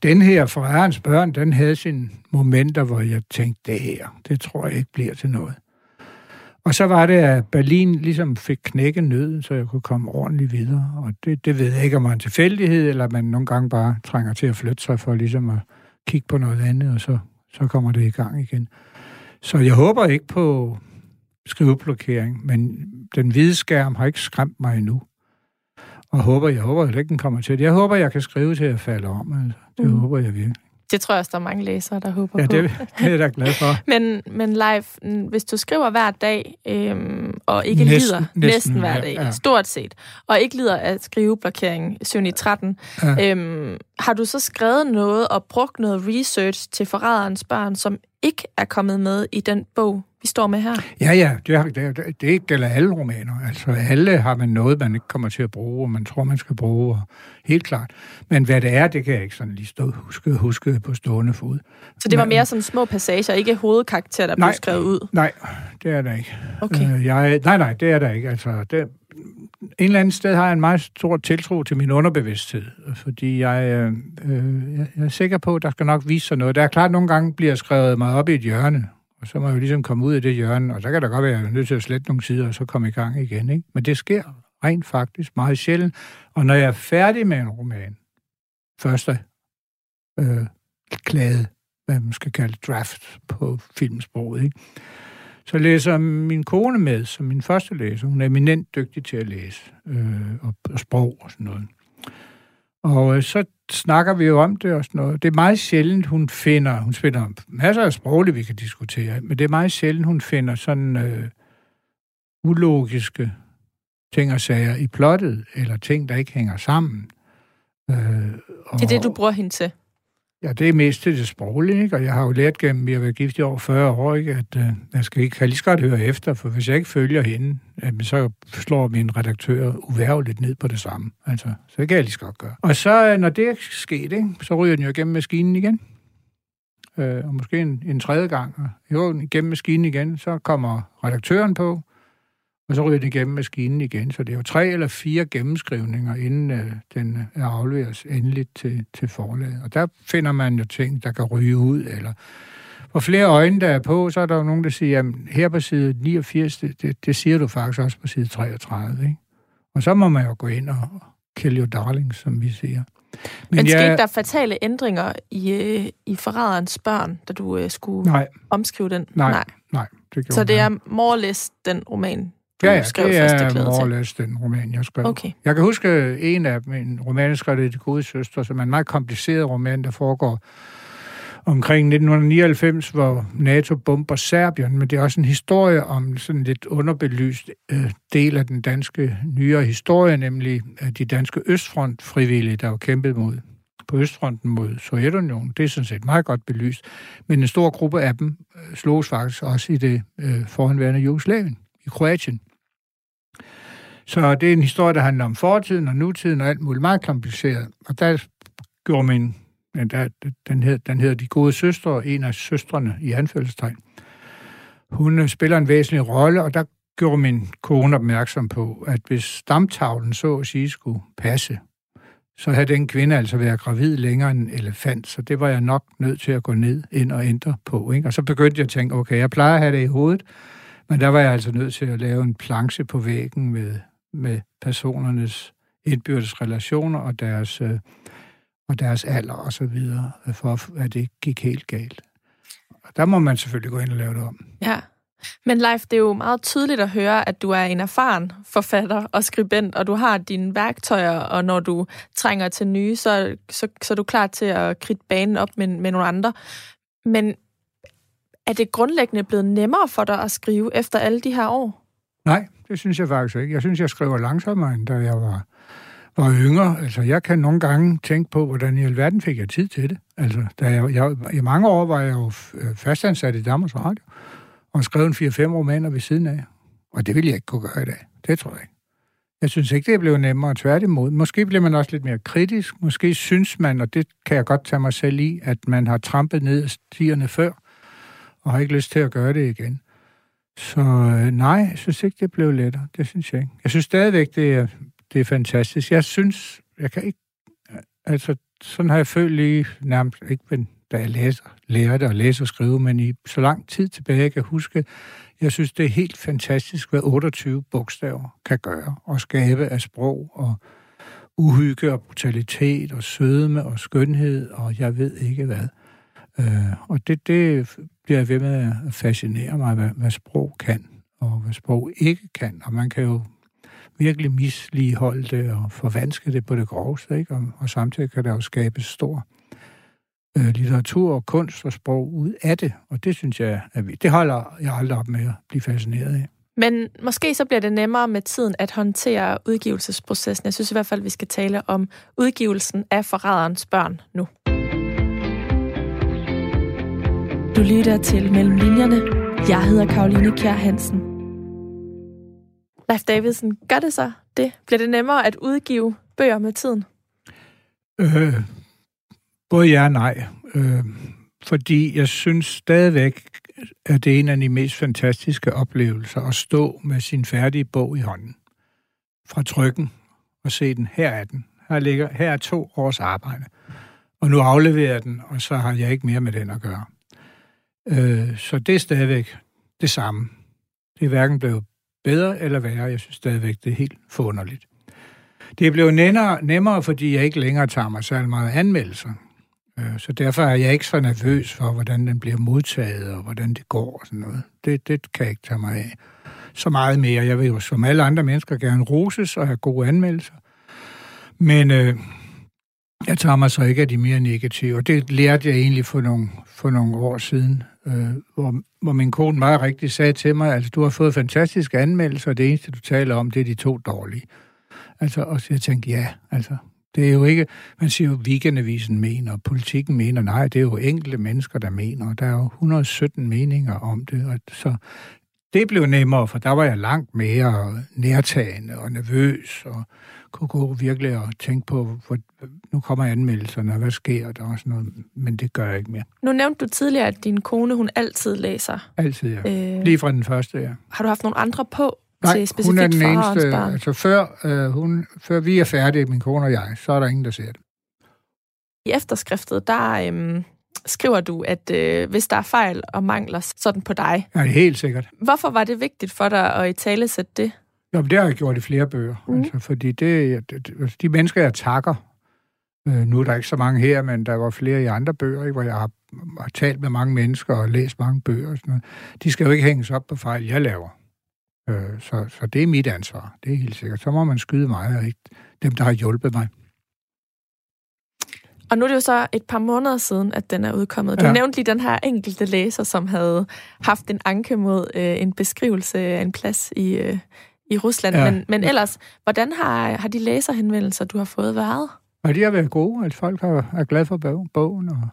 Den her fra børn, den havde sine momenter, hvor jeg tænkte, det her, det tror jeg ikke bliver til noget. Og så var det, at Berlin ligesom fik knækket nøden, så jeg kunne komme ordentligt videre. Og det, det ved jeg ikke, om man en tilfældighed, eller man nogle gange bare trænger til at flytte sig for ligesom at kigge på noget andet, og så, så kommer det i gang igen. Så jeg håber ikke på skriveblokering, men den hvide skærm har ikke skræmt mig endnu. Og håber, jeg håber at den kommer til det. Jeg håber, jeg kan skrive til at falde om. Altså. Det mm. håber jeg virkelig. Det tror jeg også, der er mange læsere, der håber ja, på. Ja, det, det er jeg da glad for. men, men live, hvis du skriver hver dag, øhm, og ikke næsten, lider næsten, næsten hver dag, ja, ja. stort set, og ikke lider af skriveblokering 7 i 13, ja. øhm, har du så skrevet noget og brugt noget research til forræderens børn, som ikke er kommet med i den bog, vi står med her? Ja, ja, det, det, det gælder alle romaner. Altså alle har man noget, man ikke kommer til at bruge, og man tror, man skal bruge, og helt klart. Men hvad det er, det kan jeg ikke sådan lige stå, huske, huske på stående fod. Så det var mere sådan små passager, ikke hovedkarakter, der nej, blev skrevet ud? Nej, det er der ikke. Okay. Øh, jeg, nej, nej, det er der ikke. Altså, det, en eller anden sted har jeg en meget stor tiltro til min underbevidsthed, fordi jeg, øh, øh, jeg er sikker på, at der skal nok vise sig noget. Der er klart, at nogle gange bliver skrevet mig op i et hjørne, og så må jeg jo ligesom komme ud af det hjørne, og så kan der godt være, at jeg er nødt til at slette nogle sider, og så komme i gang igen. Ikke? Men det sker rent faktisk meget sjældent. Og når jeg er færdig med en roman, første øh, klade, hvad man skal kalde draft på filmsproget, ikke? så læser min kone med som min første læser. Hun er eminent dygtig til at læse øh, og, og sprog og sådan noget. Og øh, så snakker vi jo om det og sådan noget. Det er meget sjældent, hun finder, hun finder masser af sprogligt, vi kan diskutere, men det er meget sjældent, hun finder sådan øh, ulogiske ting og sager i plottet, eller ting, der ikke hænger sammen. Øh, og, det er det, du bruger hende til? Ja, det er mest til det sproglige, ikke? og jeg har jo lært gennem, at jeg har været gift i over 40 år, ikke? at øh, jeg skal ikke, kan lige så godt høre efter, for hvis jeg ikke følger hende, øh, så slår min redaktør uværligt ned på det samme. Altså, så det kan jeg lige så godt gøre. Og så, øh, når det er sket, ikke? så ryger den jo igennem maskinen igen. Øh, og måske en, en tredje gang. Og jo, igennem maskinen igen, så kommer redaktøren på, og så ryger den igennem maskinen igen. Så det er jo tre eller fire gennemskrivninger, inden øh, den er afleveres endeligt til, til forlaget. Og der finder man jo ting, der kan ryge ud, eller hvor flere øjne, der er på, så er der jo nogen, der siger, at her på side 89, det, det, det siger du faktisk også på side 33, ikke? Og så må man jo gå ind og kill your darling, som vi siger. Men, Men skete jeg... der fatale ændringer i, øh, i forræderens børn, da du uh, skulle nej. omskrive den? Nej, nej. nej det så det er more den roman, ja, ja, skrev det er Morles, den roman, jeg skrev. Okay. Jeg kan huske en af min roman, skrev det De gode søstre, som er en meget kompliceret roman, der foregår omkring 1999, hvor NATO bomber Serbien, men det er også en historie om sådan lidt underbelyst øh, del af den danske nyere historie, nemlig øh, de danske Østfront frivillige, der var kæmpet mod på Østfronten mod Sovjetunionen. Det er sådan set meget godt belyst. Men en stor gruppe af dem øh, slogs faktisk også i det øh, forhenværende Jugoslavien, i Kroatien. Så det er en historie, der handler om fortiden og nutiden og alt muligt meget kompliceret. Og der gjorde min, der, den, hed, den hedder De Gode Søstre, en af søstrene i anførselstegn. Hun øh, spiller en væsentlig rolle, og der gjorde min kone opmærksom på, at hvis stamtavlen så at sige skulle passe, så havde den kvinde altså været gravid længere end en elefant, så det var jeg nok nødt til at gå ned ind og ændre på. Ikke? Og så begyndte jeg at tænke, okay, jeg plejer at have det i hovedet, men der var jeg altså nødt til at lave en planche på væggen med med personernes indbyrdes relationer og deres, øh, og deres alder og så videre, øh, for at det gik helt galt. Og der må man selvfølgelig gå ind og lave det om. Ja, men Leif, det er jo meget tydeligt at høre, at du er en erfaren forfatter og skribent, og du har dine værktøjer, og når du trænger til nye, så, så, så er du klar til at kridte banen op med, med nogle andre. Men Er det grundlæggende blevet nemmere for dig at skrive efter alle de her år? Nej, det synes jeg faktisk ikke. Jeg synes, jeg skriver langsommere, end da jeg var, var yngre. Altså, jeg kan nogle gange tænke på, hvordan i alverden fik jeg tid til det. Altså, da jeg, jeg, i mange år var jeg jo øh, fastansat i Danmarks Radio, og skrev en 4-5 romaner ved siden af. Og det ville jeg ikke kunne gøre i dag. Det tror jeg ikke. Jeg synes ikke, det er blevet nemmere. Tværtimod. Måske bliver man også lidt mere kritisk. Måske synes man, og det kan jeg godt tage mig selv i, at man har trampet ned stierne før, og har ikke lyst til at gøre det igen. Så øh, nej, jeg synes ikke, det blev lettere. Det synes jeg ikke. Jeg synes stadigvæk, det er, det er fantastisk. Jeg synes, jeg kan ikke... Altså, sådan har jeg følt lige nærmest, ikke men, da jeg læser, lærte at læse og skrive, men i så lang tid tilbage, jeg kan huske, jeg synes, det er helt fantastisk, hvad 28 bogstaver kan gøre og skabe af sprog og uhygge og brutalitet og sødme og skønhed og jeg ved ikke hvad. Øh, og det, det bliver ved med at fascinere mig, hvad, hvad sprog kan og hvad sprog ikke kan. Og man kan jo virkelig misligeholde det og forvanske det på det groveste, ikke? Og, og samtidig kan der jo skabes stor øh, litteratur og kunst og sprog ud af det, og det synes jeg, at vi, det holder jeg aldrig op med at blive fascineret af. Men måske så bliver det nemmere med tiden at håndtere udgivelsesprocessen. Jeg synes i hvert fald, at vi skal tale om udgivelsen af Forræderens børn nu. Du lytter til Mellem Linjerne. Jeg hedder Karoline Kjær Hansen. Leif Davidsen, gør det så det? Bliver det nemmere at udgive bøger med tiden? Øh, både ja og nej. Øh, fordi jeg synes stadigvæk, at det er en af de mest fantastiske oplevelser at stå med sin færdige bog i hånden. Fra trykken og se den. Her er den. Her, ligger, her er to års arbejde. Og nu afleverer jeg den, og så har jeg ikke mere med den at gøre. Øh, så det er stadigvæk det samme. Det er hverken blevet bedre eller værre. Jeg synes stadigvæk, det er helt forunderligt. Det er blevet nemmere, nemmere, fordi jeg ikke længere tager mig særlig meget anmeldelser. Øh, så derfor er jeg ikke så nervøs for, hvordan den bliver modtaget, og hvordan det går og sådan noget. Det, det kan jeg ikke tage mig af så meget mere. Jeg vil jo som alle andre mennesker gerne roses og have gode anmeldelser. Men øh, jeg tager mig så ikke af de mere negative. Og det lærte jeg egentlig for nogle, for nogle år siden, øh, hvor, hvor min kone meget rigtigt sagde til mig, altså du har fået fantastiske anmeldelser, og det eneste, du taler om, det er de to dårlige. Altså, og så jeg tænkte, ja, altså, det er jo ikke, man siger jo, weekendavisen mener, og politikken mener, nej, det er jo enkelte mennesker, der mener, og der er jo 117 meninger om det, og så det blev nemmere, for der var jeg langt mere nærtagende og nervøs, og kunne gå virkelig og tænke på, hvor, nu kommer anmeldelserne, og hvad sker der og sådan noget, men det gør jeg ikke mere. Nu nævnte du tidligere, at din kone, hun altid læser. Altid, ja. Øh, Lige fra den første, ja. Har du haft nogle andre på Nej, til specifikt hun er den eneste, barn? altså før, øh, hun, før vi er færdige, min kone og jeg, så er der ingen, der ser det. I efterskriftet, der øhm, skriver du, at øh, hvis der er fejl og mangler, så er den på dig. Ja, det helt sikkert. Hvorfor var det vigtigt for dig at i tale sætte det? Jo, det har jeg gjort i flere bøger. Mm. Altså, fordi det, det, altså, de mennesker, jeg takker, øh, nu er der ikke så mange her, men der var flere i andre bøger, ikke, hvor jeg har, har talt med mange mennesker og læst mange bøger og sådan noget. De skal jo ikke hænges op på fejl, jeg laver. Øh, så, så det er mit ansvar, det er helt sikkert. Så må man skyde mig, og ikke dem, der har hjulpet mig. Og nu er det jo så et par måneder siden, at den er udkommet. Du ja. nævnte lige den her enkelte læser, som havde haft en anke mod øh, en beskrivelse af en plads i, øh, i Rusland. Ja. Men, men ellers, hvordan har, har de læserhenvendelser, du har fået, været? Og de har været gode. Altså, folk har, er glade for bogen, og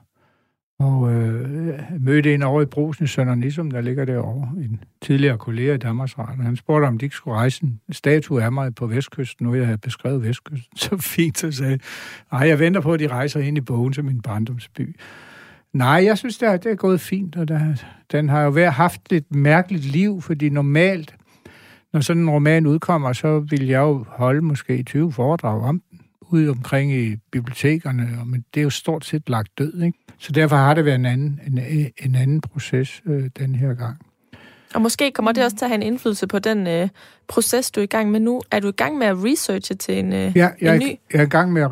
og øh, mødte en over i Brosen i Sønder Nisum, der ligger derovre, en tidligere kollega i Danmarks Radio. Han spurgte, om de ikke skulle rejse en statue af mig på Vestkysten, nu jeg havde beskrevet Vestkysten så fint, så sagde jeg, jeg venter på, at de rejser ind i bogen til min barndomsby. Nej, jeg synes, det er, det er gået fint, og der, den har jo været haft et mærkeligt liv, fordi normalt, når sådan en roman udkommer, så vil jeg jo holde måske 20 foredrag om ude omkring i bibliotekerne, men det er jo stort set lagt død, ikke? Så derfor har det været en anden, en, en anden proces øh, den her gang. Og måske kommer det også til at have en indflydelse på den øh, proces, du er i gang med nu. Er du i gang med at researche til en, øh, ja, jeg en ny? jeg er i gang med at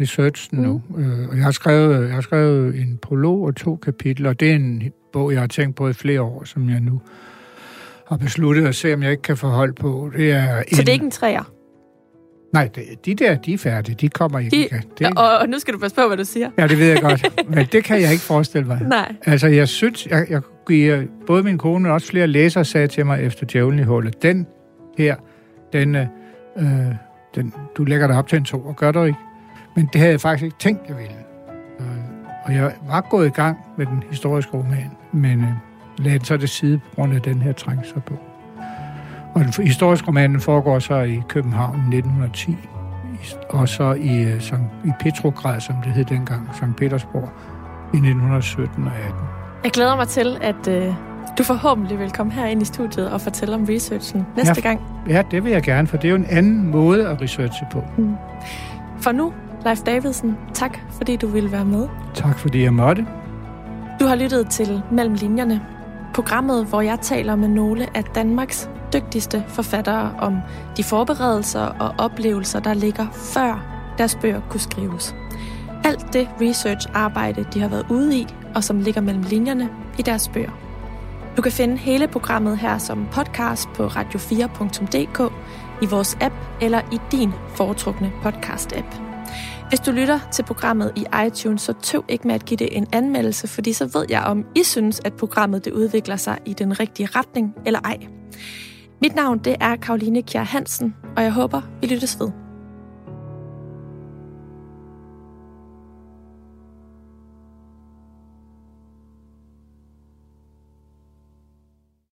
researche nu. Mm. Øh, og jeg har, skrevet, jeg har skrevet en prolog og to kapitler, og det er en bog, jeg har tænkt på i flere år, som jeg nu har besluttet at se, om jeg ikke kan forholde på. Det er Så en, det er ikke en træer? Nej, de der, de er færdige. De kommer ikke. De, det, og, og nu skal du passe på, hvad du siger. Ja, det ved jeg godt. Men det kan jeg ikke forestille mig. Nej. Altså, jeg synes, jeg, jeg giver både min kone, men også flere læsere sagde til mig efter djævlen i hullet, den her, den, øh, den, du lægger dig op til en to, og gør du ikke? Men det havde jeg faktisk ikke tænkt, jeg ville. Øh, og jeg var gået i gang med den historiske roman, men øh, lagde den så det side på grund af den her trængse på. Og den historiske roman foregår så i København 1910, og så i, øh, som, i Petrograd, som det hed dengang, St. Petersborg, i 1917 og 18. Jeg glæder mig til, at øh, du forhåbentlig vil komme her ind i studiet og fortælle om researchen næste ja, gang. Ja, det vil jeg gerne, for det er jo en anden måde at researche på. Mm. For nu, Leif Davidsen, tak fordi du ville være med. Tak fordi jeg måtte. Du har lyttet til Mellem Linjerne, programmet, hvor jeg taler med nogle af Danmarks dygtigste forfattere om de forberedelser og oplevelser, der ligger før deres bøger kunne skrives. Alt det research-arbejde, de har været ude i, og som ligger mellem linjerne i deres bøger. Du kan finde hele programmet her som podcast på radio4.dk, i vores app eller i din foretrukne podcast-app. Hvis du lytter til programmet i iTunes, så tøv ikke med at give det en anmeldelse, fordi så ved jeg, om I synes, at programmet det udvikler sig i den rigtige retning eller ej. Mit navn det er Karoline Kjær Hansen, og jeg håber, vi lyttes ved.